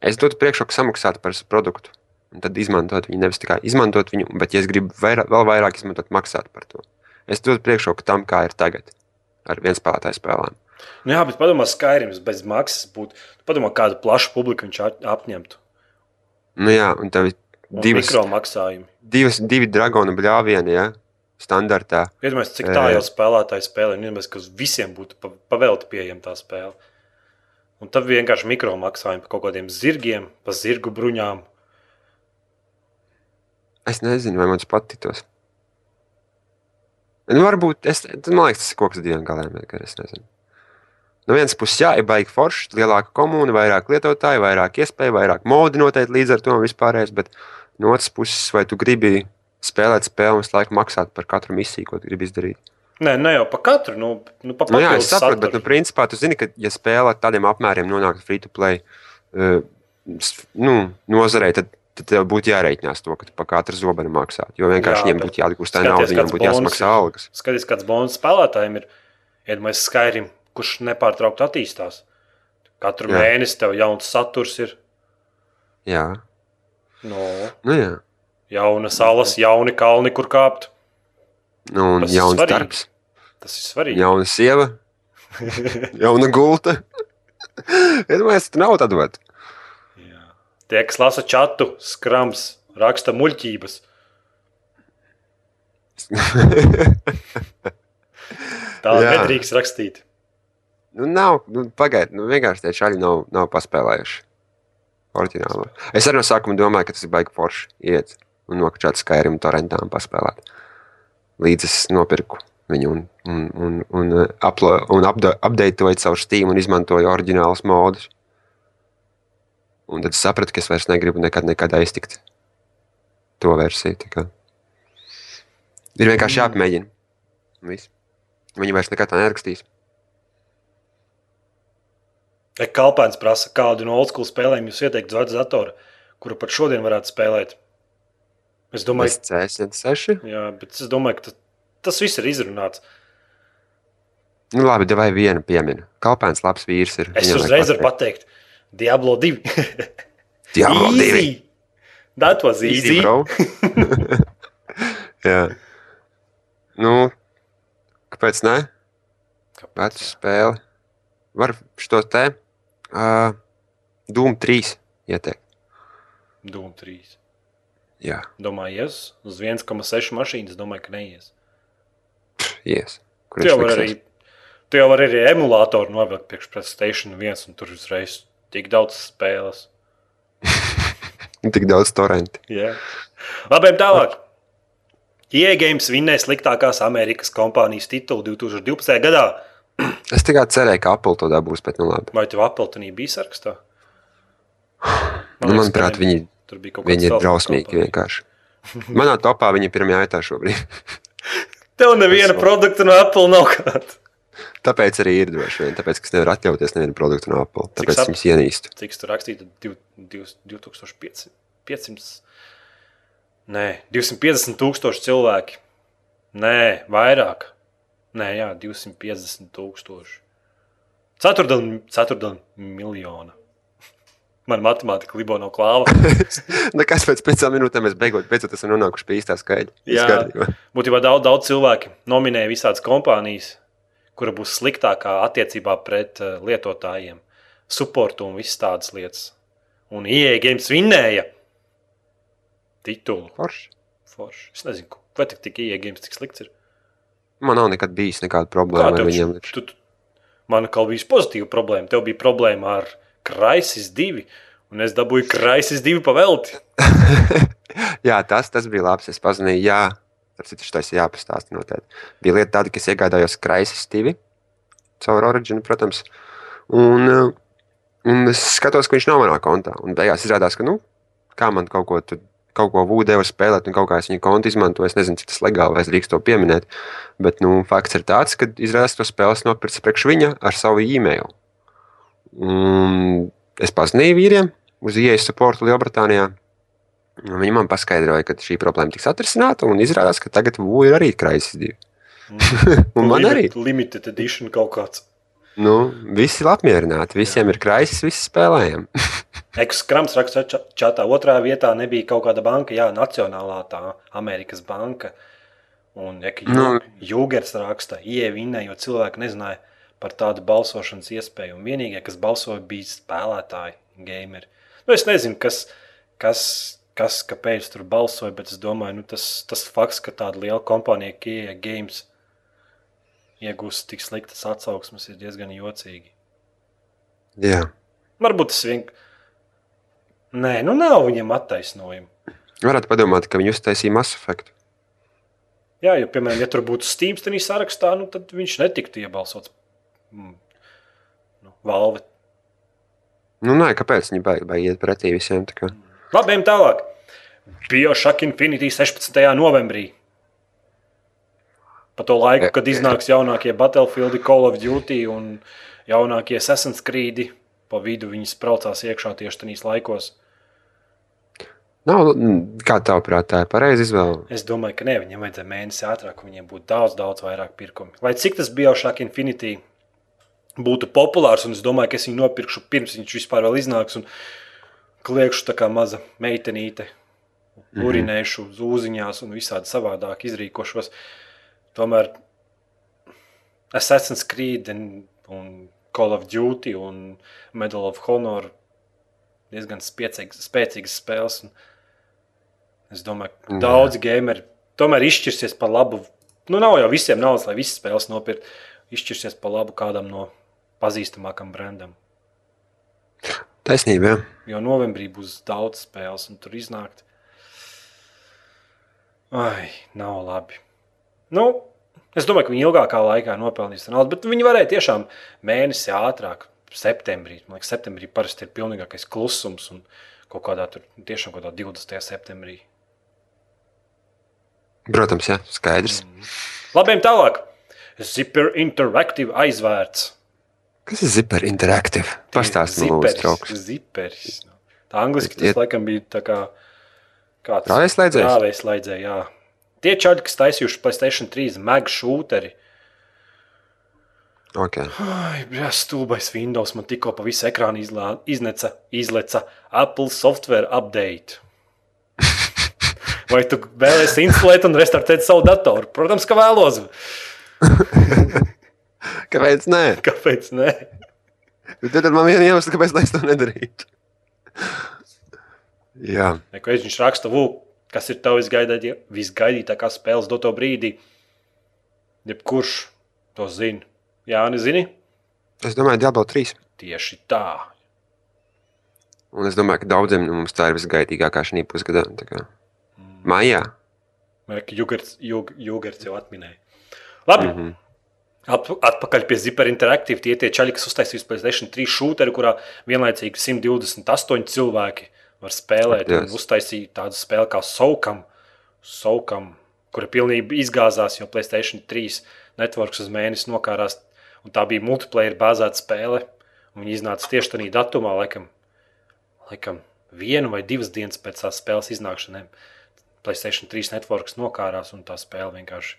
Es dotu priekšroku samaksāt par produktu. Un tad izmantot viņu, nevis tikai izmantot viņu, bet, ja es gribu vairāk, vēl vairāk izmantot, maksāt par to. Es dotu priekšroku tam, kā ir tagad ar viensspēlētāju spēlēm. Nu, jā, bet padomā, Skyrims bez maksas būtu. Padomā, kādu plašu publiku viņš ap- apņemtu. Nu, jā, un tev ir Mikro maksājumi. divas, divi dragonu bļāvieni, ja, standartā. Iedomājieties, cik tā jau spēlētāji spēlē. un Iedomājieties, ka uz visiem būtu pa- pavēlta pieejama tā spēle. Un tad vienkārši mikro maksājumi par kaut kādiem zirgiem, pa zirgu bruņām. Es nezinu, vai man tas patiktos. Nu, varbūt es, man liekas, tas ir koks dienu galā. Es nezinu. No vienas puses, jā, ir baigi forši, lielāka komūna, vairāk lietotāju, vairāk iespēju, vairāk modi noteikti līdz ar to vispārējais. Bet no otras puses, vai tu gribi spēlēt spēli un visu laiku maksāt par katru misiju, ko gribi izdarīt? Nē, ne jau pa katru, nu, nu pa Nu, jā, es saprotu, bet, nu, principā, tu zini, ka, ja spēle ar tādiem apmēriem nonāk free to play uh, nu, nozarei, tad, tad tev būtu jārēķinās to, ka tu par katru zobenu maksātu. Jo vienkārši Jā, viņiem būtu jāatgūst tā nauda, viņiem būtu ir. algas. Skaties, kāds bonus spēlētājiem ir. Iedomājieties, Skyrim, kurš nepārtraukti attīstās. Katru jā. mēnesi tev jauns saturs ir. Jā, No, nu, jā. Jauna salas, jauni kalni, kur kāpt. Nu, un Tas jauns svarīgi. darbs, Tas ir svarīgi. jauna sieva, jauna gulta. Es domāju, ka nav tāda dot. Jā. Tie, kas lasa čatu, skrams, raksta muļķības. Tā Jā. nedrīkst rakstīt. Nu, nav, nu, pagaidiet, nu, vienkārši tie čaļi nav, nav paspēlējuši. Oriģināli. Es arī no sākuma domāju, ka tas ir baigi forši iet un nokačāt Skyrim torrentām paspēlēt. Līdz es nopirku viņu un, un, un, un, uh, uplo, un upda- updatēju savu Steam un izmantoju oriģinālus modus. Un tad es sapratu, ka es vairs negribu nekad, nekad aiztikt to versiju. Ir vienkārši jāpamēģina. Viss. Viņi vairs nekad tā nerakstīs. Kalpēns prasa, kādu no old school spēlēm jūs ieteiktu uz datora, kuru pat šodien varētu spēlēt. Es domāju, Es CS6. jā, bet es domāju ka tas, tas viss ir izrunāts. Nu, labi, vai viena piemina. Kalpēns labs vīrs ir. Es uzreiz varu pateikt, Diablo 2. Diablo 2. Easy. That was easy. Easy. Jā. Nu, kāpēc ne? Vecu spēli. Var šo te uh, Doom 3 ieteikt. Dūm 3. Jā, Domāju, ies uz 1,6 mašīnas. Domāju, ka neies. ies. Kur Tu jau vari arī, tu jau vari arī emulātoru novilkt priekš PlayStation 1 un tur uzreiz tik daudz spēles. Tik daudz torrenti. Yeah. Labi, tālāk. EA Games vinnēja sliktākās Amerikas kompānijas titulu 2012. gadā. Es tikai cerēju, ka Apple to dabūs, bet nu labi. Vai tev Appletonī bija sarakstā? Nu, liekas, manuprāt, viņi. Tur bija kaut viņi ir kāds vēl drausmīgi vienkārši. Manā topā viņi ir pirmajā vietā šobrīd. Tev neviena produkta no Apple nav kāda. Tāpēc arī ir droši vien. Tāpēc, ka es nevaru atļauties nevienu produktu no Apple. Tāpēc sap- viņus ienīstu. Cik tur rakstīts? 2500. Nē, 250 tūkstoši cilvēki. Nē, vairāk. Nē, jā, 250 tūkstoši. Ceturdaļa miljona. Man matemātika libo no klāva. Nekas pēc piecām minūtēm mēs beigot, beidzot esam nonākuši pie īstā skaidra. Jā. Būtībā daudz, daudz cilvēku nominēja visādas kompānijas, kura būs sliktākā attiecībā pret uh, lietotājiem, supportu un visas tādas lietas. Un IE games vinnēja titulu. Forši. Forši. Es nezinu, vai tik, tik IE games tik slikts ir. Man nav nekad bijis nekāda problēma ar viņiem. tu, tu, man kā bija pozitīva problēma. Tev bija problēma ar Crisis 2, un es dabūju Crisis 2 pavelti. jā, tas, tas bija labs. Es pazudīju, jā, tas ir tas jāpastāsta noteikti. Bija lieta tāda, ka es iegādājos Crisis 2 caur Origin, protams. Un, uh, un es skatos, ka viņš nav manā kontā. Un beigās izrādās, ka, nu, kā man kaut ko, tu, kaut ko Vūdē var spēlēt, un kaut kā es viņa kontu izmantoju. Es nezinu, cik tas legāli, vai es drīkstu to pieminēt. Bet, nu, fakts ir tāds, ka izrādās, to spēles nopircis priekš viņa ar savu e-mailu. Un es pazvanīju vīriem uz ieejas supportu Lielbritānijā. Viņi man paskaidroja, ka šī problēma tiks atrisināta, un izrādās, ka tagad ir arī kraisis divi. Un man arī. Limited edition kaut kāds. Nu, visi ir apmierināti, visiem ir kraisis, visi spēlējam. Ekskrams raksta ča- čatā. Otrā vietā nebija kaut kāda banka, jā, Nacionālā tā Amerikas banka. Un ja, Nu. Jūgers raksta, ievinē, jo cilvēki nezināja par tādu balsošanas iespēju. Un vienīgie, kas balsoja, bija spēlētāji, gameri. Nu, es nezinu, kas, kas, kas kāpēc tur balsoja, bet es domāju, nu, tas, tas fakts, ka tāda liela kompānija, kā IE Games, iegūst tik sliktas atsauksmes, ir diezgan jocīgi. Jā. Varbūt tas vienkārši. Nē, nu nav viņam attaisnojumu. Varētu padomāt, ka viņi uztaisīja masu efektu. Jā, jo, piemēram, ja tur būtu Steam sarakstā, nu, tad viņš netiktu iebalsots. Mm. Nu, Valve. Nu, nē, kāpēc viņi baigi, baigi iet pretī visiem? Labi, ejam tālāk. Bioshock Infinity 16. novembrī. Pa to laiku, kad iznāks jaunākie Battlefield, Call of Duty un jaunākie Assassin's Creed, pa vidu viņi spraucās iekšā tieši tajos laikos. Nav, mm, kā tavuprāt, tā ir pareiza izvēle? Es domāju, ka ne, viņiem vajadzēja mēnesi ātrāk, un viņiem būtu daudz, daudz vairāk pirkumu. Lai cik tas Bioshock Infinity būtu populārs, un es domāju, ka es viņu nopirkšu pirms viņš vispār vēl iznāks, un kliekšu tā kā maza meitenīte, urinēšu uz ūziņās un visādi savādāk izrīkošos. Tomēr Assassin's Creed un, un Call of Duty un Medal of Honor diezgan spēcīgas, spēcīgas spēles. Un es domāju, ka Jā. daudzi gameri tomēr izšķirsies par labu. Nu, nav jau visiem naudas, lai visas spēles nopirktu. Izšķirsies par labu kādam no pazīstamākam brandam. Taisnība, jā. Jo novembrī būs daudz spēles, un tur iznākt. Ai, nav labi. Nu, es domāju, ka viņi ilgākā laikā nopelnīs naudu, bet viņi varēja tiešām mēnesi ātrāk, septembrī. Man liekas, septembrī parasti ir pilnīgākais klusums, un kaut kādā tur tiešām kaut kādā 20. septembrī. Protams, jā, skaidrs. Labi, ejam tālāk. Zipper Interactive aizvērts. Kas ir Zipper Interactive? Pastāstiet, lūdzu, draugs. Ziperis. Tā angliski tas Iet- laikam bija tā kā kāds Rāvēslēdzējs? Rāvēslēdzējs, jā. Tie čaļi, kas taisījuši Playstation 3 mag šūteri. Okay. Ai, jā, stulbais Windows man tikko pa visu ekrānu izlā, izneca, izleca Apple software update. Vai tu vēlēsies instalēt un restartēt savu datoru? Protams, ka vēlos. Kāpēc? Nē, Kāpēc? Nē? tad tad man viena iemesla, kāpēc es to nedarītu. Jā, Neko viņš raksta, Vūk, kas ir tavs visgaidītākā, visgaidītākā spēles doto brīdī. Jebkurš to zina. Jā, nezini? es domāju, Diablo 3. Tieši tā. Un es domāju, ka daudziem no mums tā ir visgaitīgākā šī pusgadā. tā kā. Maijā. Jūgerts Jūgerts jau atminēja. Labi. Mm. -hmm. At, atpakaļ pie Zipper Interactive. Tie tie čaļi, kas uztaisīs PlayStation 3 šūteri, kurā vienlaicīgi 128 cilvēki var spēlēt. Un uztaisīja tādu spēli kā Soukam, Soukam kura pilnībā izgāzās, jo PlayStation 3 networks uz mēnesi nokārās. Un tā bija multiplayer bāzēta spēle. un Viņa iznāca tieši tajā datumā, laikam, laikam vienu vai divas dienas pēc tās spēles iznākšanai. PlayStation 3 networks nokārās, un tā spēle vienkārši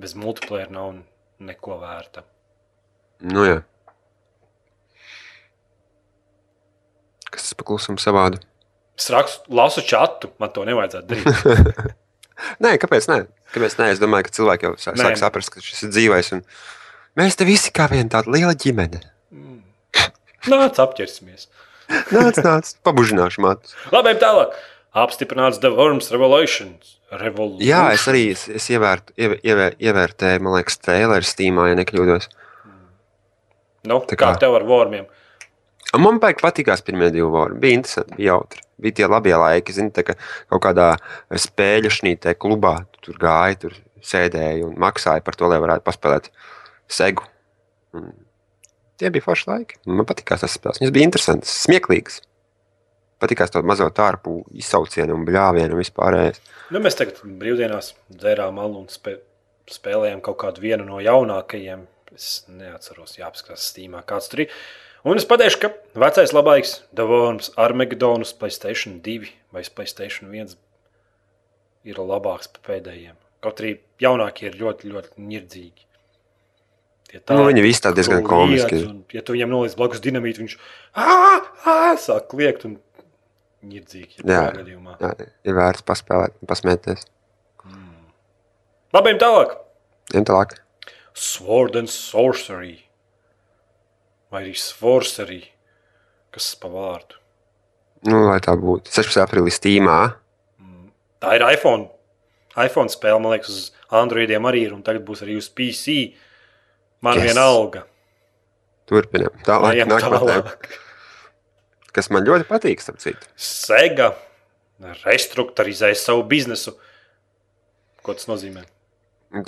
bez multiplayer nav neko vērta. Nu, jā. Kas tas paklusums savādi? Es rakstu, lasu čatu, man to nevajadzētu darīt. Nē, kāpēc? Nē? Kāpēc nē? Es domāju, ka cilvēki jau sā- Nē. sāk saprast, ka šis ir dzīvais. Un... Mēs te visi kā viena tāda liela ģimene. Nāc, apķersimies. Nāc, nāc, pabužināšu matus. Labi, tālāk. Apstiprināts The Worms Revolution. Revolution. Jā, es arī es, es ievērt, ievē, ievē, ievērtēju, man liekas, traileru Steamā, ja nekļūdos. Nu, Tā kā kā- tev ar Wormiem? Un Man baigi patīkās pirmie divi vārdi. Bija interesanti, bija jautri. Bija tie labie laiki, zini, tā kā kaut kādā spēļu šnītē klubā. tu Tur gāja, tur sēdēja un maksāja par to, lai varētu paspēlēt segu. Un tie bija forši laiki. Man patīkās tas spēles. Viņas bija interesantas, smieklīgas. Patīkās to mazo tārpu izsaucienu un bļāvienu un vispārējais. Nu, mēs tagad brīvdienās dzērām malu un spē, spēlējām kaut kādu vienu no jaunākajiem. Es neatceros, jāapskatās Steamā, kāds tur ir. Un es pateikšu, ka vecais labākais The Worms Armageddonus Playstation 2 vai Playstation 1 ir labāks par pēdējiem. Kaut arī jaunākie ir ļoti, ļoti nirdzīgi. Tie Nu, viņi visi tā diezgan komiski. un, Ja tu viņam noliec blakus dinamītu, viņš ā, ā, sāk kliegt un ņirdzīgi. Jā. Ja gadījumā. Jā, ir vērts paspēlēt, pasmēties. Labi, ejam tālāk. Ejam tālāk. Sword and Sorcery. Vai arī Sorcery. Kas pa vārdu? Nu, lai tā būtu. 16. aprīlī Steamā. Tā ir iPhone. iPhone spēle, man liekas, uz Androidiem arī ir, un tagad būs arī uz PC. Man Yes. viena alga. Turpinām. Tālāk, Ejam nākamā tēma, tālāk. Kas man ļoti patīk. Sega restruktūrizēja savu biznesu. Ko tas nozīmē?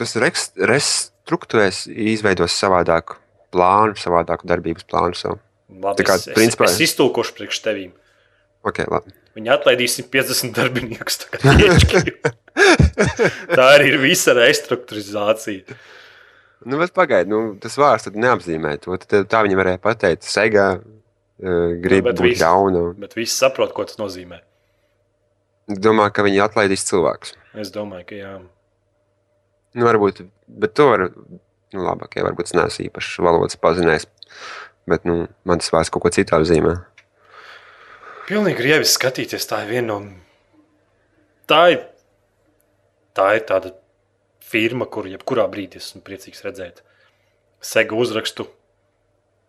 Tas restruktūrēs, izveidos savādāku plānu, savādāku darbības plānu. Savu. Labi, kā, es, es, principā- es iztulkošu priekš tevīm. Okay, labi. Viņi atlaidīs 150 darbiniekus. tā arī ir visa restruktūrizācija. Nu, bet pagaidi, nu, tas vārds tad neapzīmē to. Tad, tā viņi varēja pateikt, Sega grib bet būt viss- ļauna. Bet visi saprot, ko tas nozīmē. Domā, ka viņi atlaidīs cilvēkus. Es domāju, ka jā. Nu, varbūt, bet to var. Nu, labi, okay, varbūt es neesmu īpaši valodas pazinējis. Bet nu, man tas vārds kaut ko citu apzīmē. Pilnīgi grievi skatīties. Tā ir viena no. Tā ir, tā ir tāda firma, kuru jebkurā brīdī esmu priecīgs redzēt. Sega uzrakstu.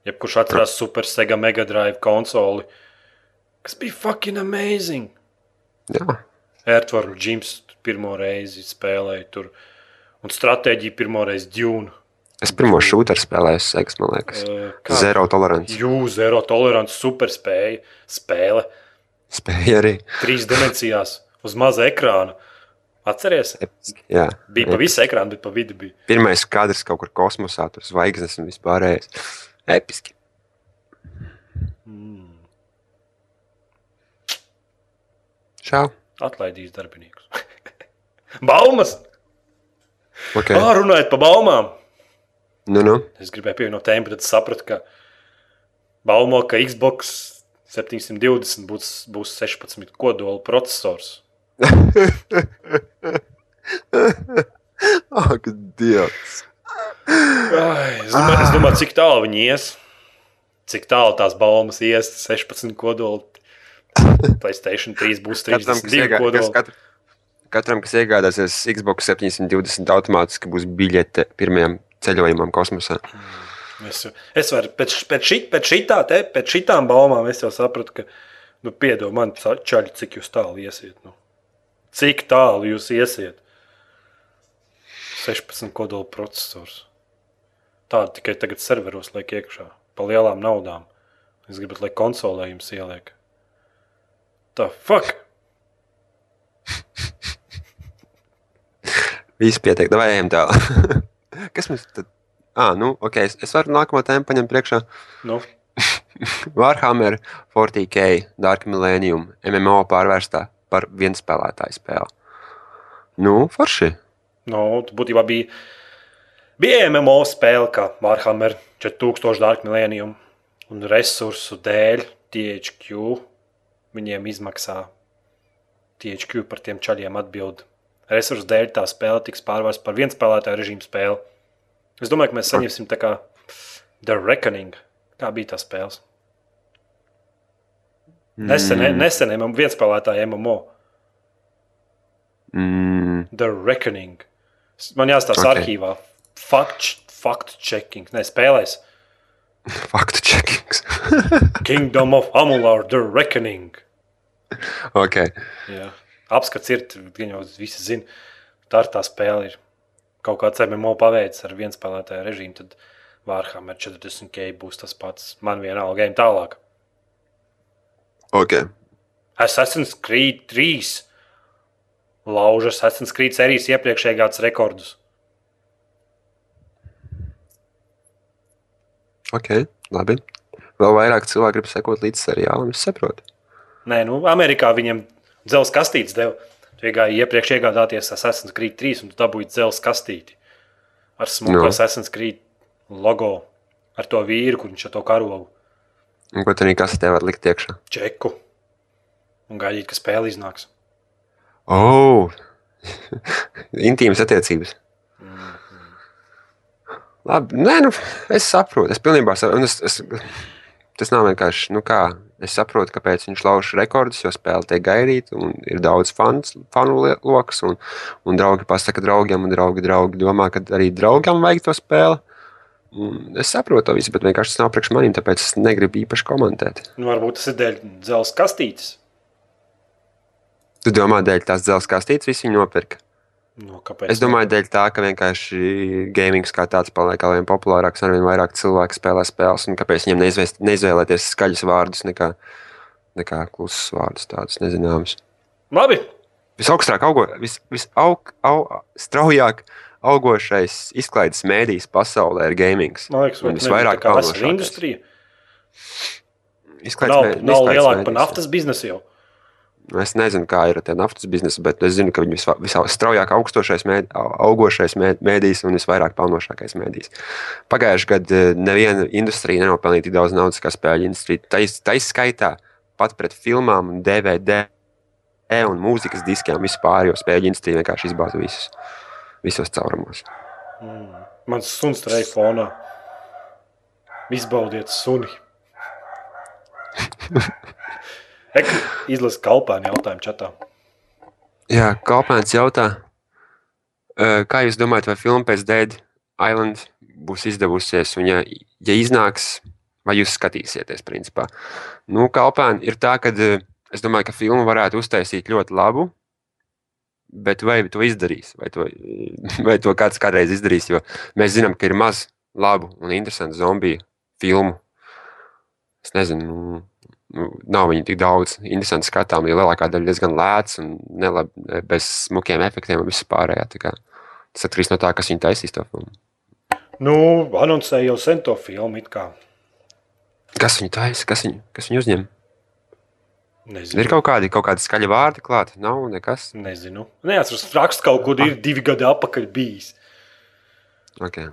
Jebkurš atcerās Super Sega Mega Drive konsoli, kas bija fucking amazing. Jā, Ertvaru Džims pirmo reizi spēlēja tur. Un stratēģija pirmo reizi Dune. es pirmo šūnu spēlēju, Segas, man liekas. Uh, Zero tolerants. Jū, zero tolerants, super spēja, spēle. Spēja arī. Trīs dimensijās, uz maza ekrāna. Atceries? Jā, Bija pa visu ekrānu, bet pa vidu bija. Pirmais kadrs kaut kur kosmosā, tur zvaigznes un vispārējais. Episki. Čau. Atlaidīs darbiniekus. Baumas! Okay. Ah, runājot par baumām. Nu, nu. Es gribēju pievienot tēmu, es sapratu, ka baumo, ka Xbox 720 būs, būs 16 kodola processors. Ak, Dievs. Ai, Es domāju, es domāju, cik tālu viņi ies. Cik tālu tās baumas ies, 16 kodoli. Playstation 3 būs Katram, kas 32 iegā, kas, kodoli. katr, katram, kas iegādāsies Xbox 720, automātiski būs biļete pirmajam ceļojumam kosmosā. Es, es varu pēc, pēc, šit, pēc, šitā, te, pēc šitām baumām es jau sapratu, ka, nu, piedod man, čaļi, cik jūs tālu iesiet. Nu. Cik tālu jūs iesiet? 16 kodola processors. Tāda tikai tagad serveros liek iekšā, pa lielām naudām. Es gribu, lai konsolē jums ieliek. Tā fuck! Viss pietiek, vai ejam tālāk. kas mums tad? Ah, nu, ok, es, es varu nākamo tēmu paņemt priekšā. Nu, Warhammer 40k Dark Millennium MMO pārvērstā par vienspēlētāju spēli. Nu, forši. nu, tu būtībā bija, bija MMO spēle, kā Warhammer 4000 Dark Millennium, un resursu dēļ THQ viņiem izmaksā. THQ par tiem čaļiem atbild. Resursu dēļ tā spēle tiks pārvērsta par viens spēlētāju režīmu spēli. Es domāju, ka mēs saņemsim tā kā The Reckoning. Kā bija tā spēle? Nesen, nesen MMO, viens spēlētāju MMO. Mm, The Reckoning. Man jāstāsta Ok. okay. arhīvā. Fact, fact checking. Nē, spēlēs. faktu checkings. Kingdom of Amular, The Reckoning. ok. Jā. Apskats ir, gan jau visi zina. Tā ir tā spēle. Ir. Kaut kāds MMO paveicis ar viens spēlētāju režīmu, tad Warhammer 40k būs tas pats. Man vienalga, ejam tālāk. Ok. Assassin's Creed 3 lauž Assassin's Creed sērijas iepriekšējās rekordus. Ok. Labi. Vēl vairāk cilvēku grib sekot līdz seriālam. Es saprotu. Nē, nu, Amerikā viņam dzelzceļa kastītes deva. Tu iegāji iepriekš iegādāties Assassin's Creed 3 un tu dabūji dzelzceļa kastīti ar smuku no. Assassin's Creed logo, ar to vīru, kur viņš ar to karogu Un ko tur nekas te var likt iekšā? čeku un gaidīt, ka spēle iznāks. Oh! Intīmas attiecības. Labi, nē, nu, es saprotu. Es pilnībā saprotu. Es, es, tas nav vienkārši, nu kā, es saprotu, kāpēc viņš lauž rekordus, jo spēle tiek gaidīta un ir daudz fans, fanu lokus. Un, un draugi pasaka draugiem, un draugi, draugi domā, ka arī draugam vajag to spēli. Un es saprotu to visu, bet vienkārši tas nav priekš maniem, tāpēc es negribu īpaši komentēt. Nu, varbūt tas ir dēļ dzelzceļa kastītes. Tu domā, dēļ tās dzelzceļa kastītes visi nopirka? Nu, kāpēc? Es domāju, dēļ tā, ka vienkārši gamings kā tāds paliek ar vien populārāks, ar vien vairāk cilvēku spēlē spēles, un kāpēc viņiem neizvēst, neizvēlēties skaļus vārdus nekā, nekā klusus vārdus, tādus nezināmus. Labi. Visaugstāk, augo, vis, visaug, au, straujāk augošais izklaides mēdījis pasaulē ir gamings. Man liekas, Un tas visvairāk ir vesela pelnošākais. industrija. Izklaides Nav, mē- nav lielāka par mēdījis, naftas biznesu jau. Jā. Es nezinu, kā ir ar tie naftas biznesa, bet es zinu, ka viņi visva- visstraujāk augstošais, mēd, au- augošais mēd- mēdījis un visvairāk pelnošākais mēdījis. Pagājušajā gadā neviena industrija nenopelnīja tik daudz naudas kā spēļu industrija. Tā izskaitā pat pret filmām, DVD un mūzikas diskiem vispār, jo spēļu industrija vienkārši izbāza visus, visos caurumos. Mm. Mans suns tur ej fonā. Izbaudiet suni. Izlasi kalpāni jautājumu čatā. Jā, Kalpēns jautā, ē, kā jūs domājat, vai filma pēc Dead Island būs izdevusies? Un, ja, ja iznāks, vai jūs skatīsieties, principā? Nu, Kalpēn ir tā, ka es domāju, ka filmu varētu uztaisīt ļoti labu. Bet vai to izdarīs, vai to, vai to kāds kādreiz izdarīs? Jo mēs zinām, ka ir maz labu un interesantu zombiju filmu. Es nezinu, nu, nav viņi tik daudz interesanti skatām, jo lielākā daļa diezgan lēts un nelab, bez smukiem efektiem un vispārējā. Tas atkarīgs no tā, kas viņa taisīs to filmu. Nu, anoncēja jau sen to filmu. Kas viņu taisa, kas viņu, kas viņu uzņem? Nezinu. Ir kaut kādi, kaut kādi skaļi vārdi klāti, nav nekas. Nezinu. Neatceros, raksts kaut kur ir divi gadi atpakaļ bijis. Okay.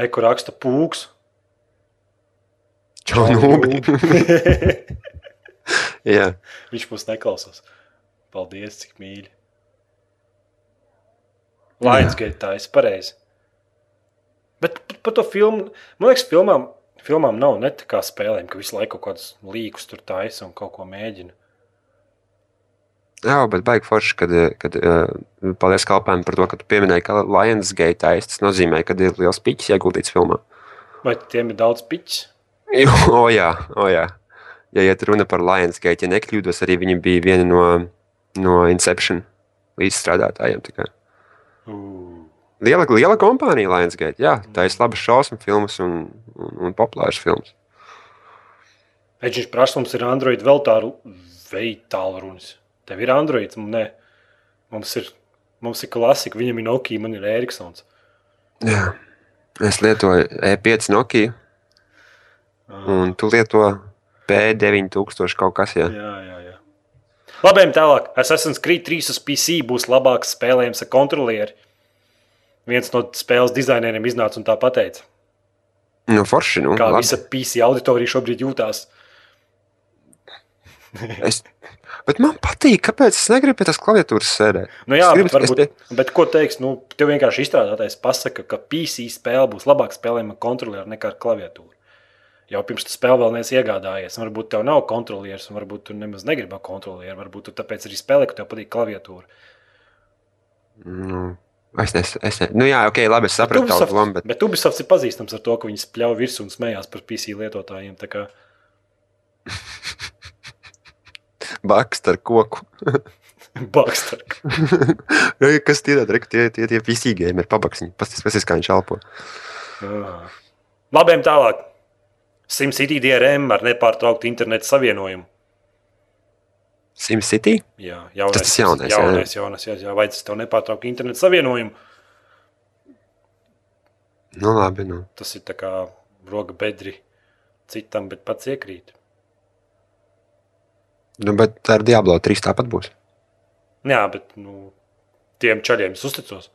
Eko raksta pūks. Čau, nūbi. Jā, Viņš mums neklausās. Paldies, cik mīļi. Lionsgate tā ir pareizi. Bet par- par to filmu, man liekas, filmām, filmām nav ne tā kā spēlēm, ka visu laiku kaut kādus līkus tur taisa un kaut ko mēģina. Jā bet baigi forši, kad, kad uh, paldies kalpēm par to, ka tu pieminēji, ka Lionsgate taisa. Tas nozīmē, ka ir liels piķis ieguldīts filmā. Vai tiem ir daudz piķis? O jā, o jā. Ja iet runa par Lionsgate, ja nekļūdos, arī viņi bija viena no, no Inception līdzstrādātājiem. Liela, liela kompānija Lionsgate. Jā, tā ir labas šausmu filmas un, un, un populāras filmas. Viņš prasa, mums ir Android vēl tādu veidu tālrunis. Tev ir Android, un nē. Mums ir, mums ir klasika, viņam ir Nokia, man ir Eriksons. Jā. Es lietoju E5 Nokia, un tu lieto P9000 kaut kas. Jā. Jā, jā, jā. Labi, tālāk. Assassin's Creed 3 uz PC būs labāks spēlējams ar kontrolieri. Viens no spēles dizaineriem iznāca un tā pateica. Nu, forši. Nu, Kā labi. visa PC auditorija šobrīd jūtās. es, bet man patīk, kāpēc es negribu pie tās klaviatūras sēdēt. Nu, jā, Es bet, gribu- es varbūt, bet ko teiks? Nu, tev vienkārši izstrādātājs pasaka, ka PC spēle būs labāk spēlējama ar kontrolieri nekā ar klaviatūru. Jau pirms tam spēle vēl neesi iegādājies. un Varbūt tev nav kontrolieris, un varbūt tu nemaz negribi ar kontrolieri. Varbūt tu tāpēc arī spēlē, ka tev patīk klaviatūra. Nu, es nesaku, es ne... nu, jā, ok, labi, es sapratu tavu domu, bet bet Ubisoft ir pazīstams ar to, ka viņi spļauj virsū un smējās par PC lietotājiem. Tā kā bakst ar koku. Bakster. Ej, kas tie ir? Tie tie tie PC game ir pabaksņi. Pasties, kā viņš elpo. Labiem tālāk. SimCity DRM ar nepārtrauktu internetu savienojumu. SimCity? Jā, jaunais, Tas tas jaunais, jā. jaunais, jaunais, jā, jā, vajadzēs tev nepārtrauktu internetu savienojumu. Nu, labi, nu. Tas ir tā kā roka bedri citam, bet pats iekrīt. nu. Bet ar Diablo 3 tāpat būs. Jā, bet nu, tiem čaļiem es uzticos.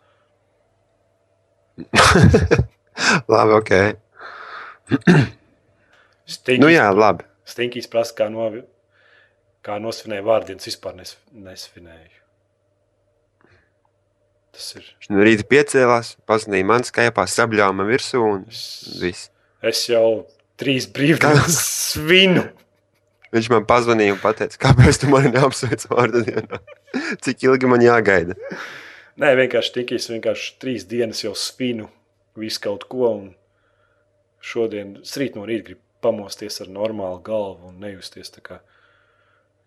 labi, ok. Stinkīs, Nu, jā, labi. Stinkīs prasa, kā, no, kā nosvinēja vārdienas, vispār nes, nesvinēju. Tas ir. Rīta piecēlās, pazudīja man skaipā, sabļāva man virsū un Es, viss. es jau trīs brīvdienas svinu. Viņš man pazvanīja un teica, kāpēc tu mani neapsveic vārdu dienā? Cik ilgi man jāgaida? Nē, vienkārši tik es vienkārši trīs dienas jau svinu visu kaut ko. Un šodien, rīt no rīta, gribu pamosties ar normālu galvu un nejusties tā kā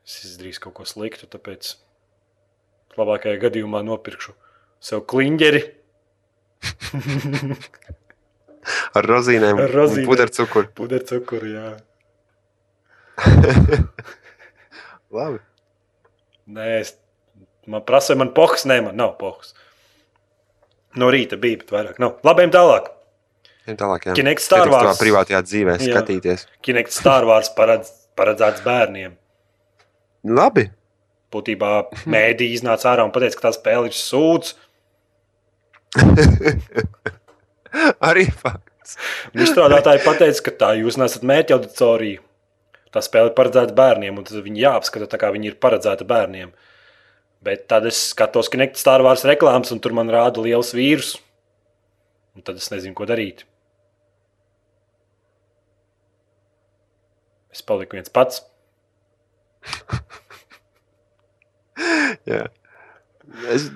es izdarīšu kaut ko sliktu. Tāpēc labākajā gadījumā nopirkšu sev kliņģeri. Ar rozīnēm, Ar rozīnēm. puderu cukuru. Puderu cukuru, jā. Labi. Nē, es, man prasa, man pohs, nē, man nav pohs. No rīta bija, bet vairāk nav. Labi, ejam tālāk. Ejam tālāk, jā. Kinect Star Wars. privātajā dzīvē Jā. skatīties. Kinect Star Wars paredz, paredzēts bērniem. Labi. Būtībā mēdī iznāca ārā un teica, ka tā spēle ir sūds. Arī fakts. Izstrādātāji pateica, ka tā jūs nesat mērķa auditorija. Tā spēle ir paredzēta bērniem, un tad viņi jāapskata tā, kā viņi ir paredzēta bērniem. Bet tad es skatos Kinect Star Wars reklāmas, un tur man rāda liels vīrus. Un tad es nezinu, ko darīt. Es paliku viens pats. Jā. Es...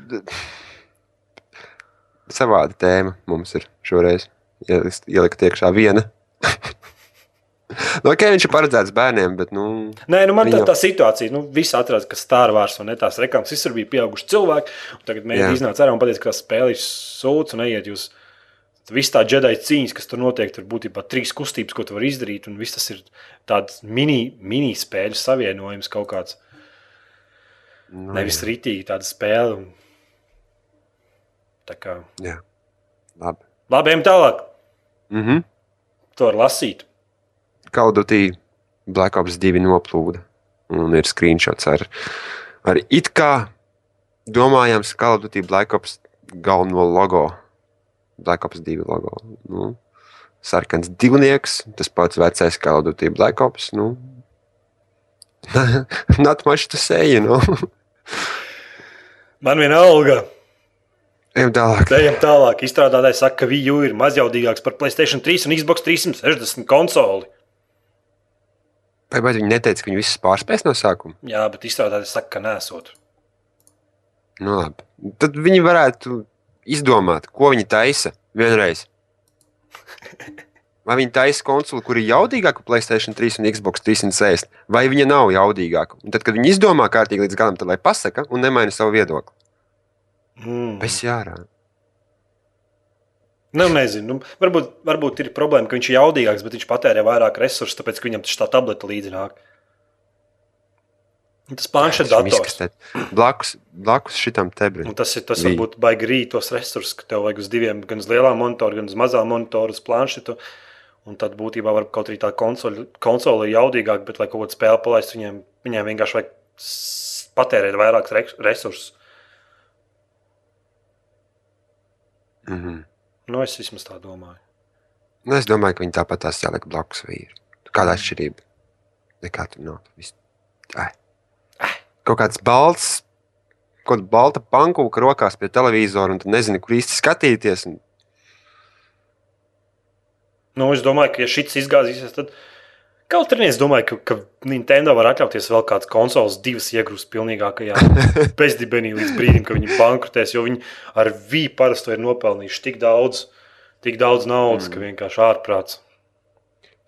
Savāda tēma mums ir šoreiz. Ielikt- iekšā viena. nu, ok, viņš ir paredzēts bērniem, bet nu, Nē, nu man tā, Viņa- tā situācija, nu, visi atrada, ka Star Wars un ne tās reklāmas visur bija pieauguši cilvēki. Tagad mēģina iznāca ārā un pateica, ka tā ir sūds un neiet jūs. Viss tā džedai cīņas, kas tur notiek, tur būtībā trīs kustības, ko tu vari izdarīt. Un viss tas ir tāds mini, mini spēļu savienojums kaut kāds. nu Nevis rītīgi tāda spēle. un- Tā kā Jā, labi. labi, ejam tālāk. Mm -hmm. To var lasīt. Kaudutī Black Ops 2 noplūda. Un ir screenshots ar, ar it kā domājams Kaudutī Black Ops galveno logo. Black Ops 2 logo. Nu, sarkans divnieks, tas pats vecais Kaudutī Black Ops. Nu, Not much to say, you know. Man vienalga. Ejam tālāk. Ejam tālāk. Izstrādātājs saka, ka Viju ir mazjaudīgāks par Playstation 3 un Xbox 360 konsoli. Vai, viņi neteica, ka viņi visus pārspēs no sākuma? Jā, bet izstrādātājs saka, ka nesot. Nu, labi. Tad viņi varētu izdomāt, ko viņi taisa vienreiz. Vai viņi taisa konsoli, kur ir jaudīgāka Playstation 3 un Xbox 360, vai viņa nav jaudīgāka? Un tad, kad viņi izdomā kārtīgi līdz galam, tad lai pasaka un nemaina savu viedokli. Mm. Bez jārā. Nu, nezinu. Nu, varbūt, varbūt ir problēma, ka viņš ir jaudīgāks, bet viņš patērē vairāk resursu, tāpēc ka viņam tā tableta līdzi nāk. Tas planšets dators. Blakus, blakus šitam tebrim. Un tas ir tas, Vī. varbūt baigi rīt tos resursus, ka tev vajag uz diviem, gan uz lielā monitora, gan uz mazā monitora, uz planšetu. Un tad būtībā var kaut arī tā konsole, konsole ir jaudīgāka, bet, lai kaut kādu spēli palaistu, viņiem, viņiem vienkārši vajag patērēt vairāk re- resursus. Mm -hmm. Nu, es vismaz tā domāju. nu, es domāju, ka viņi tāpat tās jāliek blakus vīri. Kāda atšķirība? Nekā tur nav. Viss- Ai. Kaut kāds balts, kaut kāda balta pankūka rokās pie televizora, un tu nezini, kur īsti skatīties. Un... Nu, es domāju, ka, ja šis izgāzīsies, tad kaut arī es domāju, ka, ka Nintendo var atļauties vēl kādas konsoles, divas iegrūst pilnīgākajā bezdibenī līdz brīdim, kad viņi bankrotēs. Jo viņi ar vīnu parasti ir nopelnījuši tik daudz, tik daudz naudas, mm. ka vienkārši ārprāts.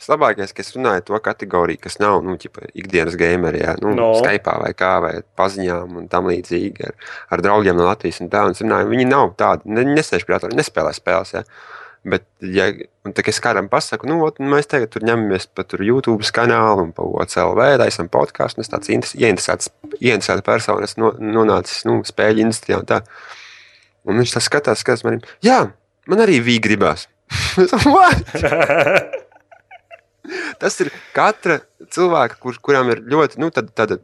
Vislabākais, ka es runāju to kategoriju, kas nav nu, ķipa, ikdienas gameri, jā, nu, No. Skype vai kā, vai paziņām un tam līdzīgi ar, ar draugiem no Latvijas. Un tā, un runāju, viņi nav tādi, ne, nesēž pie datora, nespēlē spēles. Jā. Bet, ja un tā, es kādam pasaku, nu, ot, mēs tagad tur ņemamies pa tur YouTube kanālu un pa OCLV, taisam podkāstu, un es tāds interes- ieinteresēts, ieinteresēts personis no, nonācis nu, spēļu industrijā un tā. Un viņš tā skatās, skatās manim, jā, man arī vī gribās. Tas ir katra cilvēka, kur, kuram ir ļoti nu, tāda, tāda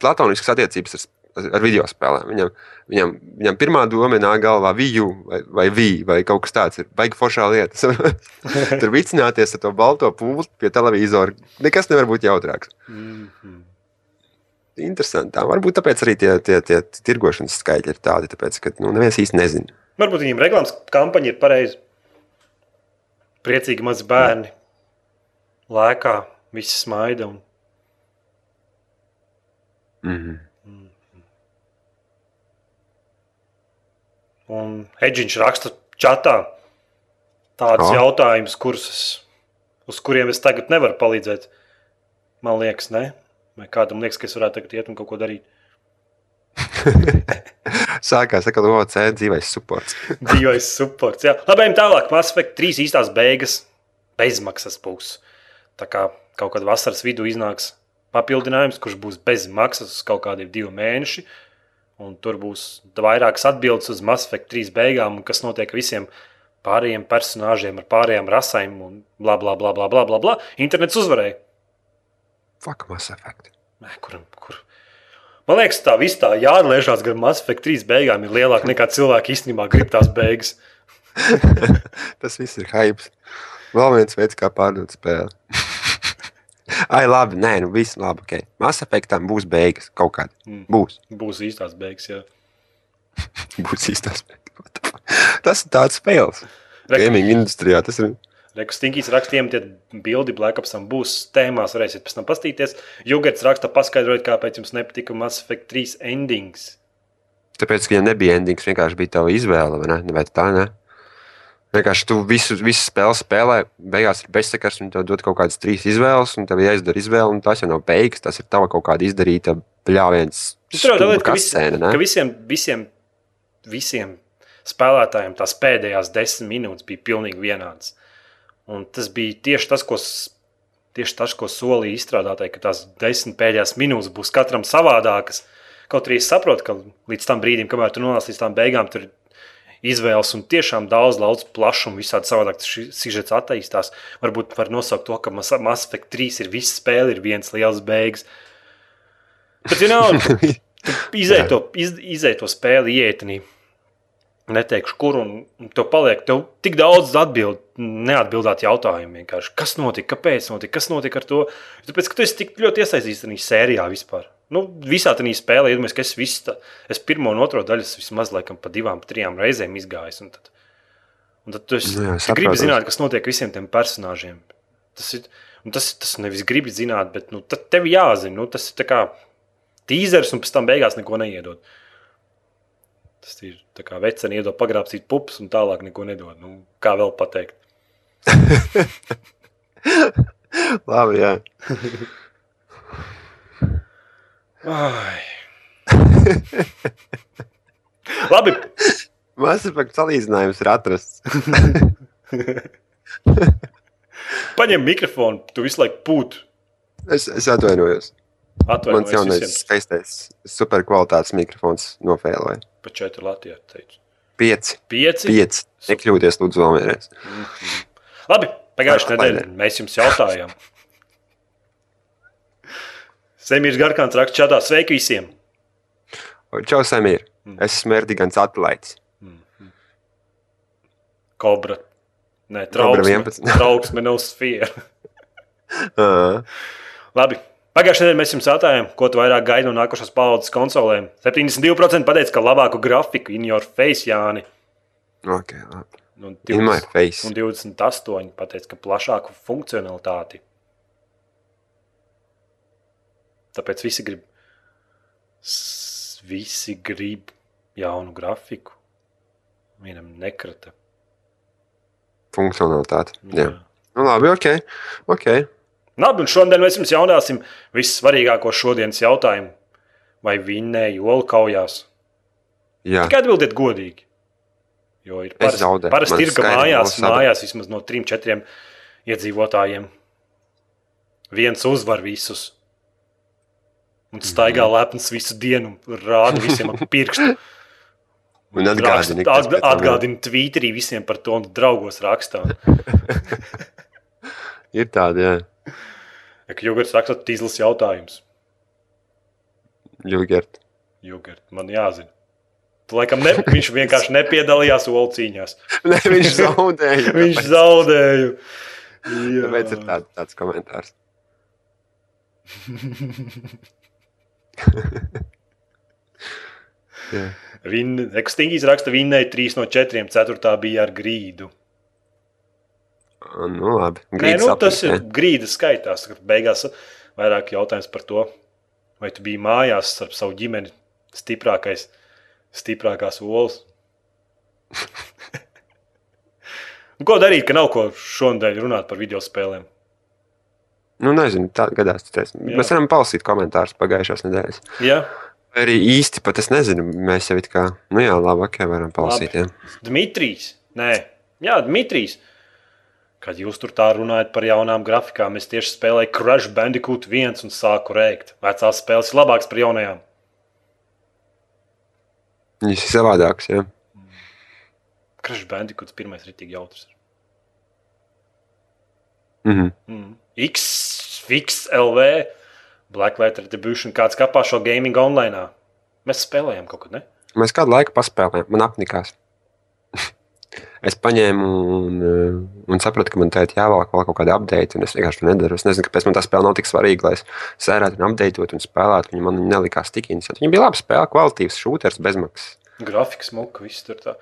platoniskas attiecības ar, ar video spēlēm. Viņam, viņam, viņam pirmā doma nāk galvā, viju vai, vai viju, vai kaut kas tāds. Ir baigi foršā lieta. Tur vicināties ar to balto pūli pie televizora. Nekas nevar būt jautrāks. Mhm. interesanti. Varbūt tāpēc arī tie, tie, tie tirgošanas skaitļi ir tādi, tāpēc, ka nu, neviens īsti nezina. Varbūt viņiem reklāmas kampaņa ir pareiza. Priecīgi mazi bērni. Lēkā, visi smaida. Un... Mm -hmm. Un Hedžiņš raksta čatā tādus jautājumus, kurus es, uz kuriem es tagad nevaru palīdzēt. Man liekas, ne? Vai kādam liekas, ka es varētu tagad iet un kaut ko darīt? Sākās ar OC dzīvais supports. Dzīvais supports. Jā, labi, ejam tālāk. Mass Effect 3 īstās beigas bezmaksas būs. Tā kā kaut kad vasaras vidū iznāks papildinājums, kurš būs bez maksas uz kaut kādiem diviem mēnešiem. Un tur būs vairākas atbildes uz Mass Effect 3 beigām, un kas notiek visiem pārējiem personāžiem, ar pārējām rasēm un bla bla bla bla bla. bla, bla. Internets uzvarēja. Fuck, Mass Effect. Nē, Kuram, kur? Man liekas, tā viss tā jāatliežās gan Mass Effect 3 beigām ir lielāka nekā cilvēki īstenībā grib tās beigas. Tas viss ir hype. Vēl viens veids, kā pārdot spēli. Ai, labi, nē, nu viss labi. Okay. Mass Effectam būs beigas kaut kāda. Mm. Būs. Būs īstās beigas. Jā. Būs īstās beigas. Tas ir tāds spēles. Gaming industrijā tas ir. Rekustīgīs rakstiem, tie bildi Blackupsam būs tēmās, varēsiet pēc tam pastīties. Jugerts raksta, paskaidrojiet, kāpēc jums nepatika Mass Effect 3 endings. Tāpēc, ka ja nebija endings, vienkārši bija tava izvēle. vai ne? Vai tā ne? Vienkārši tu visu, visu spēli spēlē, beigās ir bezsakars, un tev dod kaut kādas trīs izvēles, un tev ir jāizdara izvēle, un tas jau nav beigas, tas ir tava kaut kāda izdarīta bļāviens. Tur jau tā lieta, ka, vis, ka visiem, visiem, visiem spēlētājiem tās pēdējās desmit minūtes bija pilnīgi vienādas. Un tas bija tieši tas, ko, tieši tas, ko solīja izstrādātāji, ka tās desmit pēdējās minūtes būs katram savādākas. Kaut arī es saprotu, ka līdz tam brīdim, kamēr tu nonāc līdz tām beigām, tur ir izvēles un tiešām daudz, daudz plašumu, visādi savādāk sižets attīstās. Varbūt var nosaukt to, ka Mass Effect 3 ir viss spēle, ir viens liels beigas. Bet, you know, Izej to, iz, izej to spēli ietnī. Neteikšu, kur un un tev paliek tev tik daudz atbild, neatbildēt jautājumu. Vienkārši. Kas notika, kāpēc notika, kas notika ar to? Tāpēc, ka tu esi tik ļoti iesaistīts tajā sērijā vispār. Nu, visā tajā spēlē, iedomājieties, ka es, visu, tā, es pirmo un otro daļu vismaz laikam, pa divām, trijām reizēm izgājis. Un tad, un tad Nu jā, gribi saprotams. zināt, kas notiek visiem tiem personāžiem. Tas ir tas, tas nevis gribi zināt, bet nu, tev jāzina. Nu, tas ir tā kā tīzers, un pēc tam beigās neko neiedod. Tas ir tā kā veceni iedod pagrābstīt pupas, un tālāk neko nedod. Nu, kā vēl pateikt? Labi, jā. Labi, Effect salīdzinājums ir atrasts. paņem mikrofonu, tu visu laiku pūti. Es, es atvainojos. Mans Atvainojies jaunais visiem. skaistais, superkvalitātes mikrofons nofēloja. Pa četru Latvijā teicu. Pieci. Pieci. Pieci. Nekļūties, lūdzu, vēl vienreiz. Labi, pagājušajā nedēļā mēs jums jautājām. Semīrs Garkāns raksta čatā. Sveiki visiem! Čau, Samīr. Mm. Es esmu Erdigans Atlaids. Kobra. Nē, Kobra trauksme, 11. trauksme nav sfēra. Uh, Labi. Pagājušajā nedēļā mēs jums jautājām, ko tu vairāk gaidi no nākošās paudzes konsolēm. 72% pateica, ka labāku grafiku in your face, Jāni. okay, labi. Un In my 20 face. un 28% pateica, ka plašāku funkcionalitāti. Tāpēc visi grib, visi grib jaunu grafiku. Vienam nekrata. Funkcionalitāte. Jā. Nu, labi, ok. okay. Labi, un šodien mēs jums jautāsim vissvarīgāko šodienas jautājumu. Vai vinnēji olu kaujās? Jā. Tikai atbildiet godīgi. Jo ir parasti, zaudēju. parasti ir, ka mājās, mājās vismaz no trim, četriem iedzīvotājiem viens uzvar visus. Un staigā Mhm. lepns visu dienu, un rāda visiem ar pirkstu. Un atgādini, Raksta- kas atg- pēc tam ir. Atgādina Twitterī visiem par to, un draugos rakstā. Ir tāda, jā. Ja, Jugars raksta tīzlis jautājums. Ļugert. Jugart, man jāzina. Tu laikam ne, viņš vienkārši nepiedalījās olu cīņās. Nē, viņš zaudēja. Viņš tāpēc- zaudēja. Jā. Tāpēc ir tād, tāds komentārs. Jā. Stingīs raksta, vinnēja 3 no 4, 4 bija ar grīdu. Nu, labi. Nē, nu, tas aprit, ir grīdas skaitās. Beigās vairāk jautājums par to, vai tu biji mājās ar savu ģimeni stiprākais, stiprākās olas. Ko darīt, ka nav ko šonadēļ runāt par video spēlēm? Nu, nezinu, tā gadās. Jā. Mēs varam palasīt komentārus pagājušās nedēļas. Ja? Vai Arī īsti pat es nezinu, mēs jau it kā, nu jā, labi, ok, varam palasīt. Jā. Dmitrijs, nē, jā, Dmitrijs. Kad jūs tur tā runājat par jaunām grafikām, es tieši spēlēju Crash Bandicoot 1 un sāku rēkt. Vecās spēles ir labākas par jaunajām. Viņas ir savādākas, jā. Crash Bandicoot pirmais ir tik jautrs. Mhm. Mm. X, Fix, LV, Blacklight Retribution, kāds kapā šo gaming online. Mēs spēlējām kaut ko, ne? Mēs kādu laiku paspēlējām, man apnikās. es paņēmu un, eh, un sapratu, ka man tā ir jāvelk vēl kaut kāda update, un es vienkārši to nedaru. Es nezinu, kāpēc man tā spēle nav tik svarīga, lai es sērētu un updateot un spēlētu. Viņa man nelikās tik interesanti. Viņa bija laba spēle, kvalitīvs šūters bezmaksas. Grafiks, muka, viss tur tā.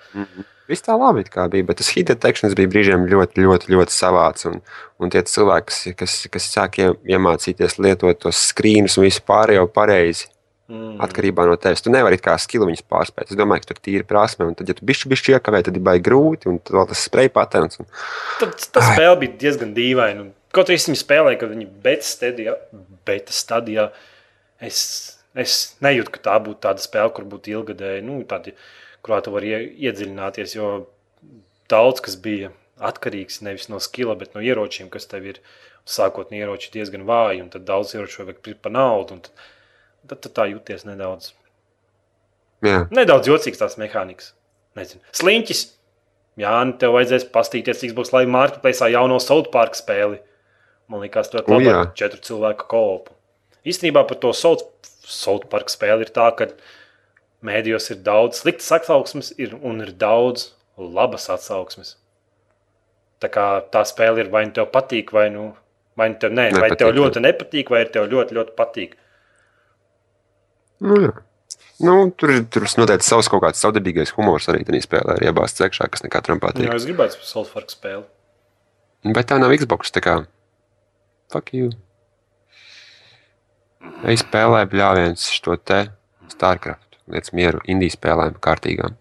Viss tā labi bija, bet tas hit detektions bija brīžiem ļoti, ļoti, ļoti savāds. Un, un tie cilvēki, kas, kas, kas sāk ie- iemācīties lietot tos skrīnus un visu pārējo pareizi, Mm. atkarībā no tevis. Tu nevari kā skilu viņus pārspēt. Es domāju, ka tur tīri prasme, un tad, ja tu bišķi, bišķi iekavē, tad ir baigi grūti, un tad tas spray patterns. Un... Tad tā spēle bija diezgan dīvaina. Kaut arī es viņu spēlēju, kad viņi beta stadijā, beta stadijā es, es nejūtu, ka tā būtu tāda spēle, kur būtu ilgadēji, nu, tādi, kurā tu vari ie- iedziļināties. Jo daudz kas bija atkarīgs nevis no skila, bet no ieročiem, kas tev ir. Sākotnēji ieroči diezgan vāji, un tad daudz ieroču vajag pirkt par naudu. un Tad, tad, tad tā jūties nedaudz, Jā, nedaudz jocīgs tās mehānikas. Nezinu. Sliņķis! Jā, nu tev vajadzēs pastīties, būs labi marketplace jauno South Park spēli. Man liekas, tur ir četru cilvēku kopu. Īstenībā par to South, South Park spēli ir tā, ka mēdījos ir daudz sliktas atsauksmes ir, un ir daudz labas atsauksmes. Tā kā tā spēle ir vai nu tev patīk, vai nu, vai nu tev, vai Nepatīk, tev jā. ļoti nepatīk, vai tev ļoti, ļoti patīk. nu. Nu, tur ir tur noteikti savs kaut kāds savdabīgais humors arī tajā spēlē, ir iebāzts iekšā, kas ne katram patīk. Jā, es gribētu South Park spēli. Bet tā nav Xbox. Tā kā fuck you. Es spēlēju bļāviens šo te StarCraft. Lietas mieru, indijas spēlēm kārtīgām.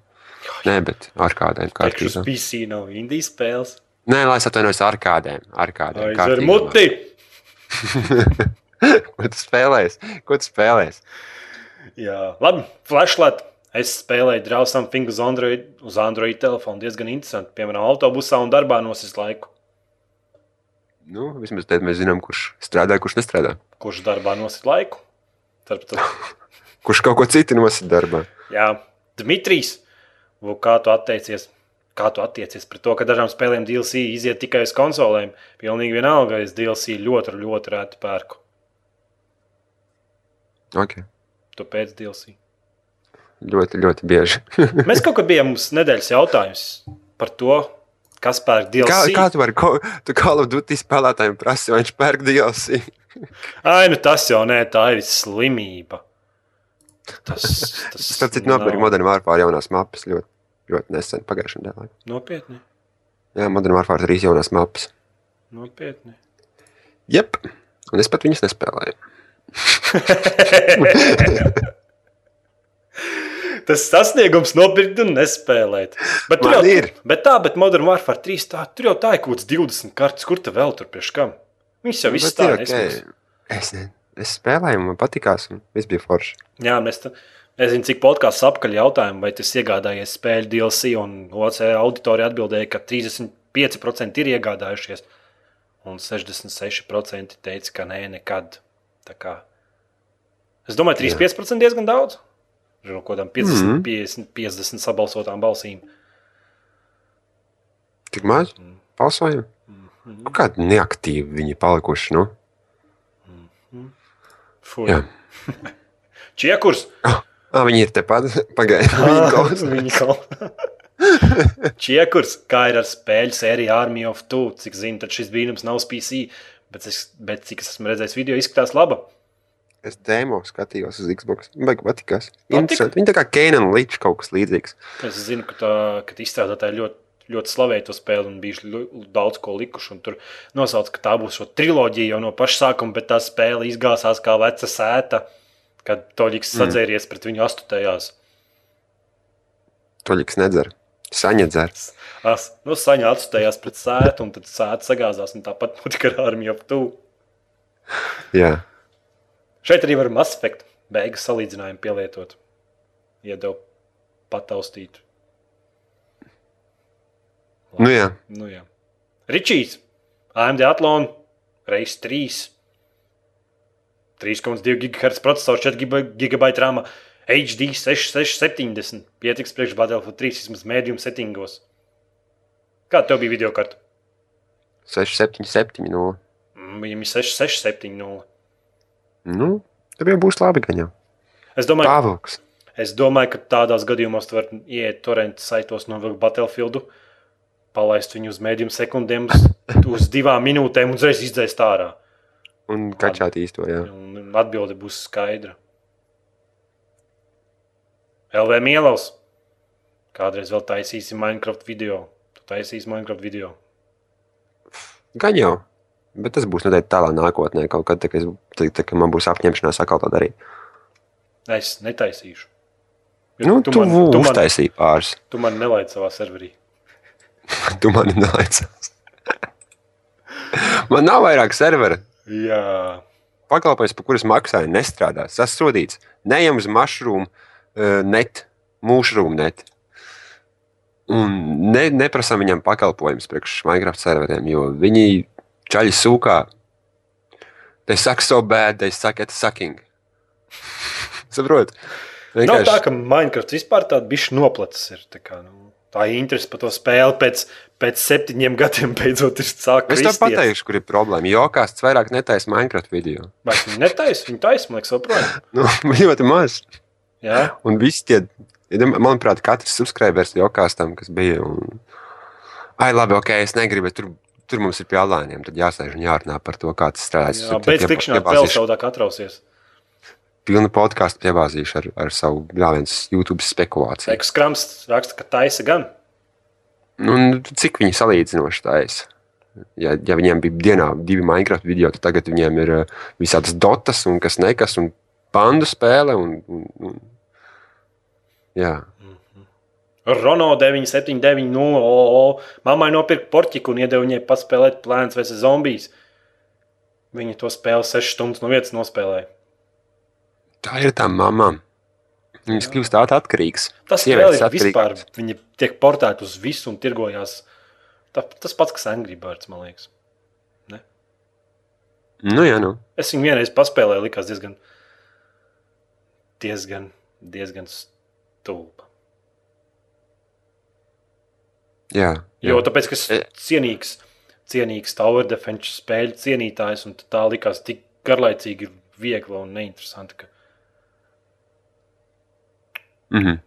Nē, bet ar kādiem kārtīgām. PC nav indijas spēles. Nē, lai es atvainojos ar kādiem. Ar kādiem. Kārtīgām. muti! Ko tu spēlēsi? Ko tu spēlēsi? Jā, labi. Flashlight. Es spēlēju Draw Something uz Android, uz Android telefonu. Diezgan interesanti. Piemēram, autobusā un darbā nosis laiku. Nu, vismaz tad mēs zinām, kurš strādā, kurš nestrādā. Kurš darbā nosis laiku? Kurš kaut ko citu nosit darbā. Jā, Dmitrijs. Kā tu attiecies? Kā tu attiecies pret to, ka dažām spēlēm DLC iziet tikai uz konsolēm? Pilnīgi vienalga, es DLC ļoti, ļoti reti pērku. Okay. Tu pēc DLC. Ļoti, ļoti bieži. Mēs kaut kad bijām mums nedēļas jautājums par to, kas pērk DLC. kā, kā tu vari, tu Call of Duty spēlētājiem prasi, vai viņš pērk DLC? Ai, nu tas jau nē, tā ir slimība. Tas, tas Starp citu, nopirku Modern Warfare jaunās mapas ļoti, ļoti nesen, pagājušajā nedēļā. Nopietni, Jā, Modern Warfare 3 jaunās mapas. nopietni. Jep, un es pat viņas nespēlēju. Tas sasniegums nopirkt un nespēlēt. Bet, tur jau ir. Bet tā, bet Modern Warfare 3, tā, tur jau tā ir kaut kāds 20 kartes, kur te vēl tur priekš kam? Viņš jau viss Bet tā ir ok. Es, es spēlēju, man patīkās, un viss bija forši. Jā, mēs tā, nezinu, cik podkāsts apkaļ jautājumu, vai tas iegādājies spēļu DLC, un OC auditorija atbildēja, ka 35% ir iegādājušies, un 66% teica, ka nē, nekad. Tā kā. Es domāju, 35% diezgan daudz. No kaut kādām 50, mm. -hmm. 50, 50 sabalsotām balsīm. Tik maz? Mm. Balsojam? Mhm. Nu, Kādi neaktīvi viņi palikuši, nu? Fui. Jā. Čiekurs! Ah, viņi ir tepat, pagaidi. Viņi klausās. Viņi kaut Čiekurs, kā ir ar spēļu sēriju Army of Two, cik zinu, tad šis brīnums nav uz PC, bet, es, bet cik es esmu redzējis video, izskatās laba. Es demo skatījos uz Xbox. Baigi? Interesanti. Viņi tā kā Kenan Līčs kaut kas līdzīgs. Es zinu, ka, tā, ka izstrādātāji ļoti, ļoti slavēja to spēli un bija daudz ko likuši. un Tur nosauca, ka tā būs šo triloģija jau no paša sākuma, bet tā spēle izgāzās kā veca sēta, kad Toļiks Mm. sadzēries pret viņu astotējās. Toļiks nedzer. Saņa dzer. As, nu, saņā atstājās pret sētu, un tad sēta sagāzās, un tāpat notika ar armiju ap tuvu. Jā. Šeit arī var Mass Effect beigas salīdzinājumu pielietot. Iedev pataustīt. Nu jā. Nu, jā. Ričijs, AMD Atlon, reizes 3. 3,2 GHz processors, 4 GB RAM, HD 6670. Pietiks priekš Battlefield 3 vismaz mēdījuma settingos. Kāda tev bija video karta? 6, 7, 7. No. Mm, Viņam ir 6670. Nu, tev jau būs labi jau. Es domāju, Pāvils. Es domāju, ka tādās gadījumos tu vari iet torrent saitos no Battlefieldu, palaist viņu uz mēdījuma sekundēm, uz- divām minūtēm un uzreiz izdzēst ārā. Un kačāt īsto, jā. Un atbilde būs skaidra. LV Mielovs. Kādreiz vēl taisīsim Minecraft video. Tu taisīsi Minecraft video. Gan jau. Bet tas būs noteikti tālā nākotnē, kaut kad, kad, tā, kad man būs apņemšanās atkal to darīt. Es netaisīšu. Jo Nu, tu, tu man, tu, man, uztaisīji pāris. tu man nelaid savā serverī. Tu mani nelaicās. man nav vairāk servera. Jā, Pakalpojums, par kuras maksāju, nestrādā. Sasodīts. Neejam uz mushroom, uh, net, mushroom net. Un ne, neprasām viņam pakalpojumus priekš Minecraft serveriem, jo viņi čaļi sūkā. They suck so bad, they suck at sucking. Saprot? Nav tā, ka Minecraft vispār tāda bišķi noplacis ir. Tā, kā, nu, tā interese par to spēli pēc, pēc septiņiem gadiem beidzot ir sākta. Es tev pateikšu, kur ir problēma. Jokās vairāk netaisa Minecraft video. Vai viņi netaisa? Viņi taisa, man liekas, joprojām. Nu, ļoti maz. Jā, Un visi tie, manuprāt, katrs subscribers jokās tam, kas bija. Un... Ai, labi, ok, es negribu, tur, tur mums ir pie alēniem. Tad jāsēž un jārunā par to, kā tas strādā. Es jā pie- tikšanās vēl saudāk atrausies. Pilnu podkāstu piebāzīšu ar, ar savu bļāviens YouTube spekulāciju. Eks krams raksta, ka taisa gan. Nu, un cik viņi salīdzinoši taisa? Ja, ja viņiem bija dienā divi Minecraft video, tad tagad viņiem ir uh, visādas dotas un kas nekas, un pandu spēle. Un, un, un... Jā, Rono 979, no OO. Mammai nopirka portiku un iedeva viņai paspēlēt plēns vai zombijas. Viņa to spēli 6 stundas no vietas nospēlēja. tā ir tā mamma. Viņas kļūst tā atkarīgas. Tas Sievietes ir vispār. atkarīgas. Viņi tiek portēti uz visu un tirgojās. Tā, tas pats, kas Angry Birds, man liekas. Nu, jā, nu. Es viņu vienreiz paspēlēju, likās diezgan, diezgan, diezgan stulba. Jā, Jo jā. tāpēc, ka es E- cienīgs, cienīgs Tower Defense spēļu cienītājs, un tā likās tik garlaicīgi, viegla un neinteresanti. Ka Mhm.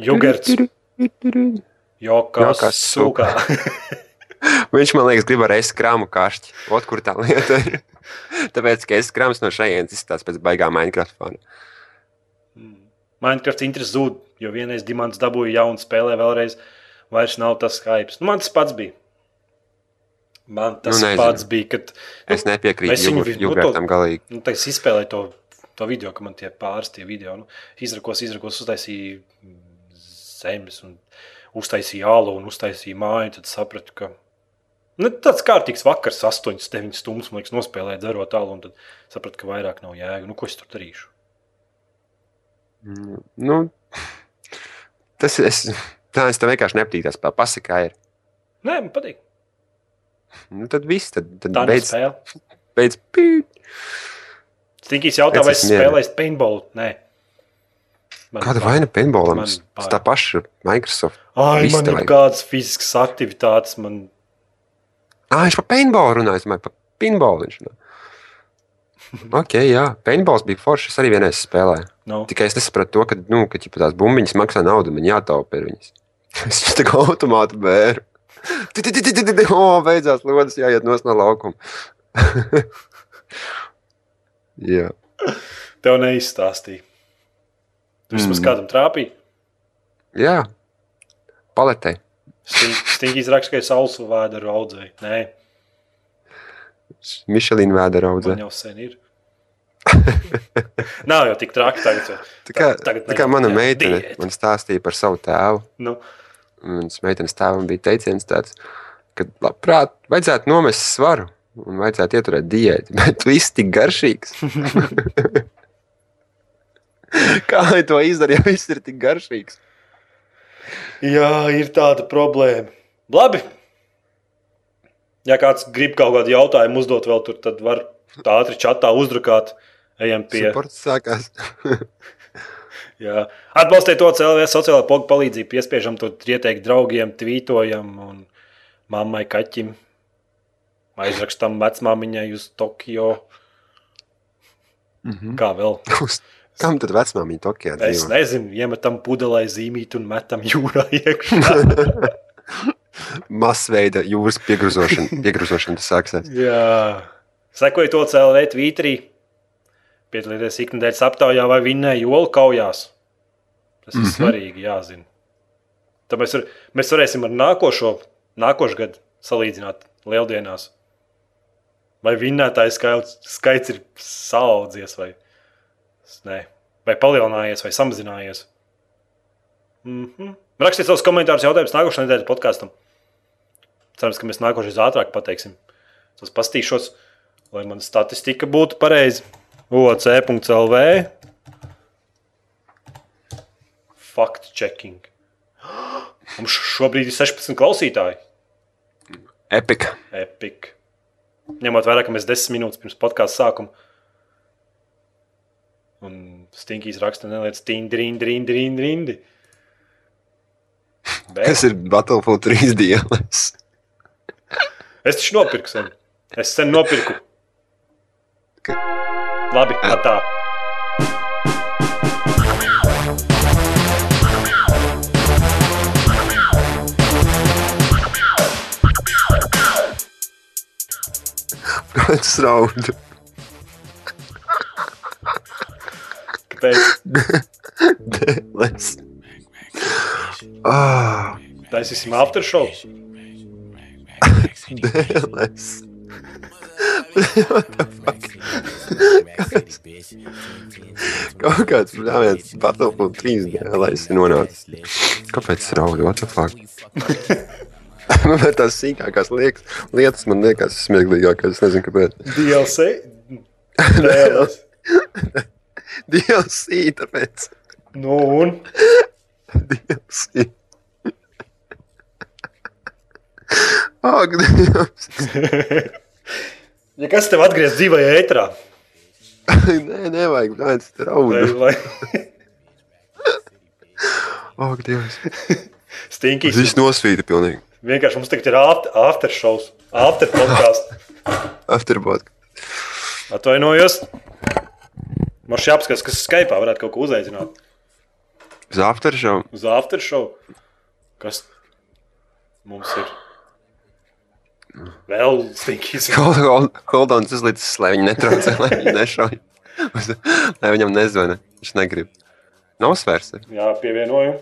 Jugerts, jokās, Jokās sūkā. Viņš man liekas, grib ar es krāmu kašķi. Ot, kur tā lieta ir. Tāpēc, ka es krāms no šejienes izskatās pēc baigā Minecraft fana. Minecraft interesi zūd, jo vienreiz Dimants dabūja jaunu spēlē, vēlreiz vairs nav tas hype. Nu, man tas pats bija. Man tas Nu, nu, nezinu. pats bija, kad Es nepiekrītu Es viņu vi- nu, galīgi. nu, tā, es izspēlēju to, to video, ka man tie pāris tie video nu, izrakos, izrakos, uztaisīja zemes un uztaisīja alu un uztaisīja māju. Tad sapratu, ka nu, tāds kārtīgs vakars, 8, 9 stundas, man liekas, nospēlēja dzerot alu. un Tad sapratu, ka vairāk nav jēga. Nu, ko es tur darīšu? Nu, tas es, tā es tev vienkārši nepatīk. Tas pasakā ir. Nē, man patīk. Nu, tad viss, tad, tad Tā beidz, beidz pīt. Stinkīs jautā, vai es spēlēju paintball? Nē. Man Kāda vaina paintballam? Tā paša Microsoft. Ai, Viss man ir kādas fiziskas aktivitātes. Man... Ah, viņš par paintballu runāja. Es domāju, par pinballu viņš runā. Ok, jā, paintballs bija foršs. Es arī vienreiz spēlēju. No. Tikai es nesapratu to, ka, nu, ka ķipa, tās bumbiņas maksā naudu, man jātaupa viņas. Es jau tā kā automātu bēru. O, beidzās lodes, jāiet no laukuma. Jā. Tev neizstāstīja. Tu vismaz Mm. kādam trāpīja. Jā. Paletē. Stingīgi raksta, ka ir saules vēdera audzēji. Nē, Mišelīna vēdera audzē. man jau sen ir. Nav jau tik traki tagad. Tā kā, Tagad tā kā mana jā, meitene diēta. man stāstīja par savu tēvu. Nu, Manas meitenes tēvam bija teiciens tāds, ka labprāt vajadzētu nomest svaru un vajadzētu ieturēt diētu, bet viss tik garšīgs. Kā lai to izdara, ja viss ir tik garšīgs? jā, ir tāda problēma. Labi. Ja kāds grib kaut kādu jautājumu uzdot, vēl tur, tad var tā ātri čatā uzdrukāt. Ejam pie Sports sākās. Jā. Atbalstiet to CLV sociālā poga palīdzību, piespiežam to ieteikt draugiem, tvītojam un mammai kaķim. Aizrakstam vecmāmiņai uz Tokio. Mhm. Kā vēl? Uz- Kam tad vecmāmiņa Tokijā Es dzīvo? nezinu, iemetam pudelē zīmīt un metam jūrā iekšā. Masveida jūras piegruzošana. piegruzošana tas sāksies. Jā. Sekojiet to CLV tvītrī. Piedalieties ikdienas aptaujā vai vinnēja jolu kaujās. Tas ir mm. -hmm. svarīgi, jāzina. Tad mēs, var, mēs varēsim ar nākošo, nākošo gadu salīdzināt lieldienās. Vai vinnētājs skaits, skaits ir saudzies, vai, ne, vai palielinājies, vai samazinājies. Mm -hmm. Rakstiet savus komentārus, jautājumus nākošajā nedēļas podkāstam. Cerams, ka mēs nākošais ātrāk pateiksim. Tas pastīšos, lai mana statistika būtu pareiza. OC.CLV Fact checking. Mums šobrīd ir 16 klausītāji. Epika. Epic. Ņemot vērā, ka mēs 10 minūtes pirms podkāstu sākuma. Un Stinkīs raksta, neliec tīndi, rindi, rindi, rindi. rindi. Bet Kas ir Battlefield 3 dienas? es taču nopirku sen. Es sen nopirku. Ka- Labi, tā. Kāds raud? Kāpēc? Dēles. Ah, Taisīsim aftershow. dēles. Kaut kāds brāļs Battlefield 3 dēlēs ir nonācis. Kāpēc es raudu? What the fuck? Man ir tās sīkākās liekas, lietas, man liekas, smieklīgākās. Es nezinu, kāpēc. DLC. DLC, tāpēc. Nu un? DLC. Ak, Dievs. Ja kas tev atgriez dzīvajā ētrā? Nē, nevajag, Vai, raudu. vai Ak, Dievs. stinkīs? Tas viss nosvīta pilnīgi. Vienkārši mums tagad ir after, after shows, after podkāsts. Afterbot. Atvainojos. Man šī apskats, kas Skype varētu kaut ko uzaicināt Uz aftershow. uz after show. Kas mums ir? Vēl stinkīs. Hold, hold, hold on, tas līdz, lai viņi netraucē, lai viņi nešauj. Lai viņam nezvana. Viņš negrib. Nav svērts. Jā, pievienoju.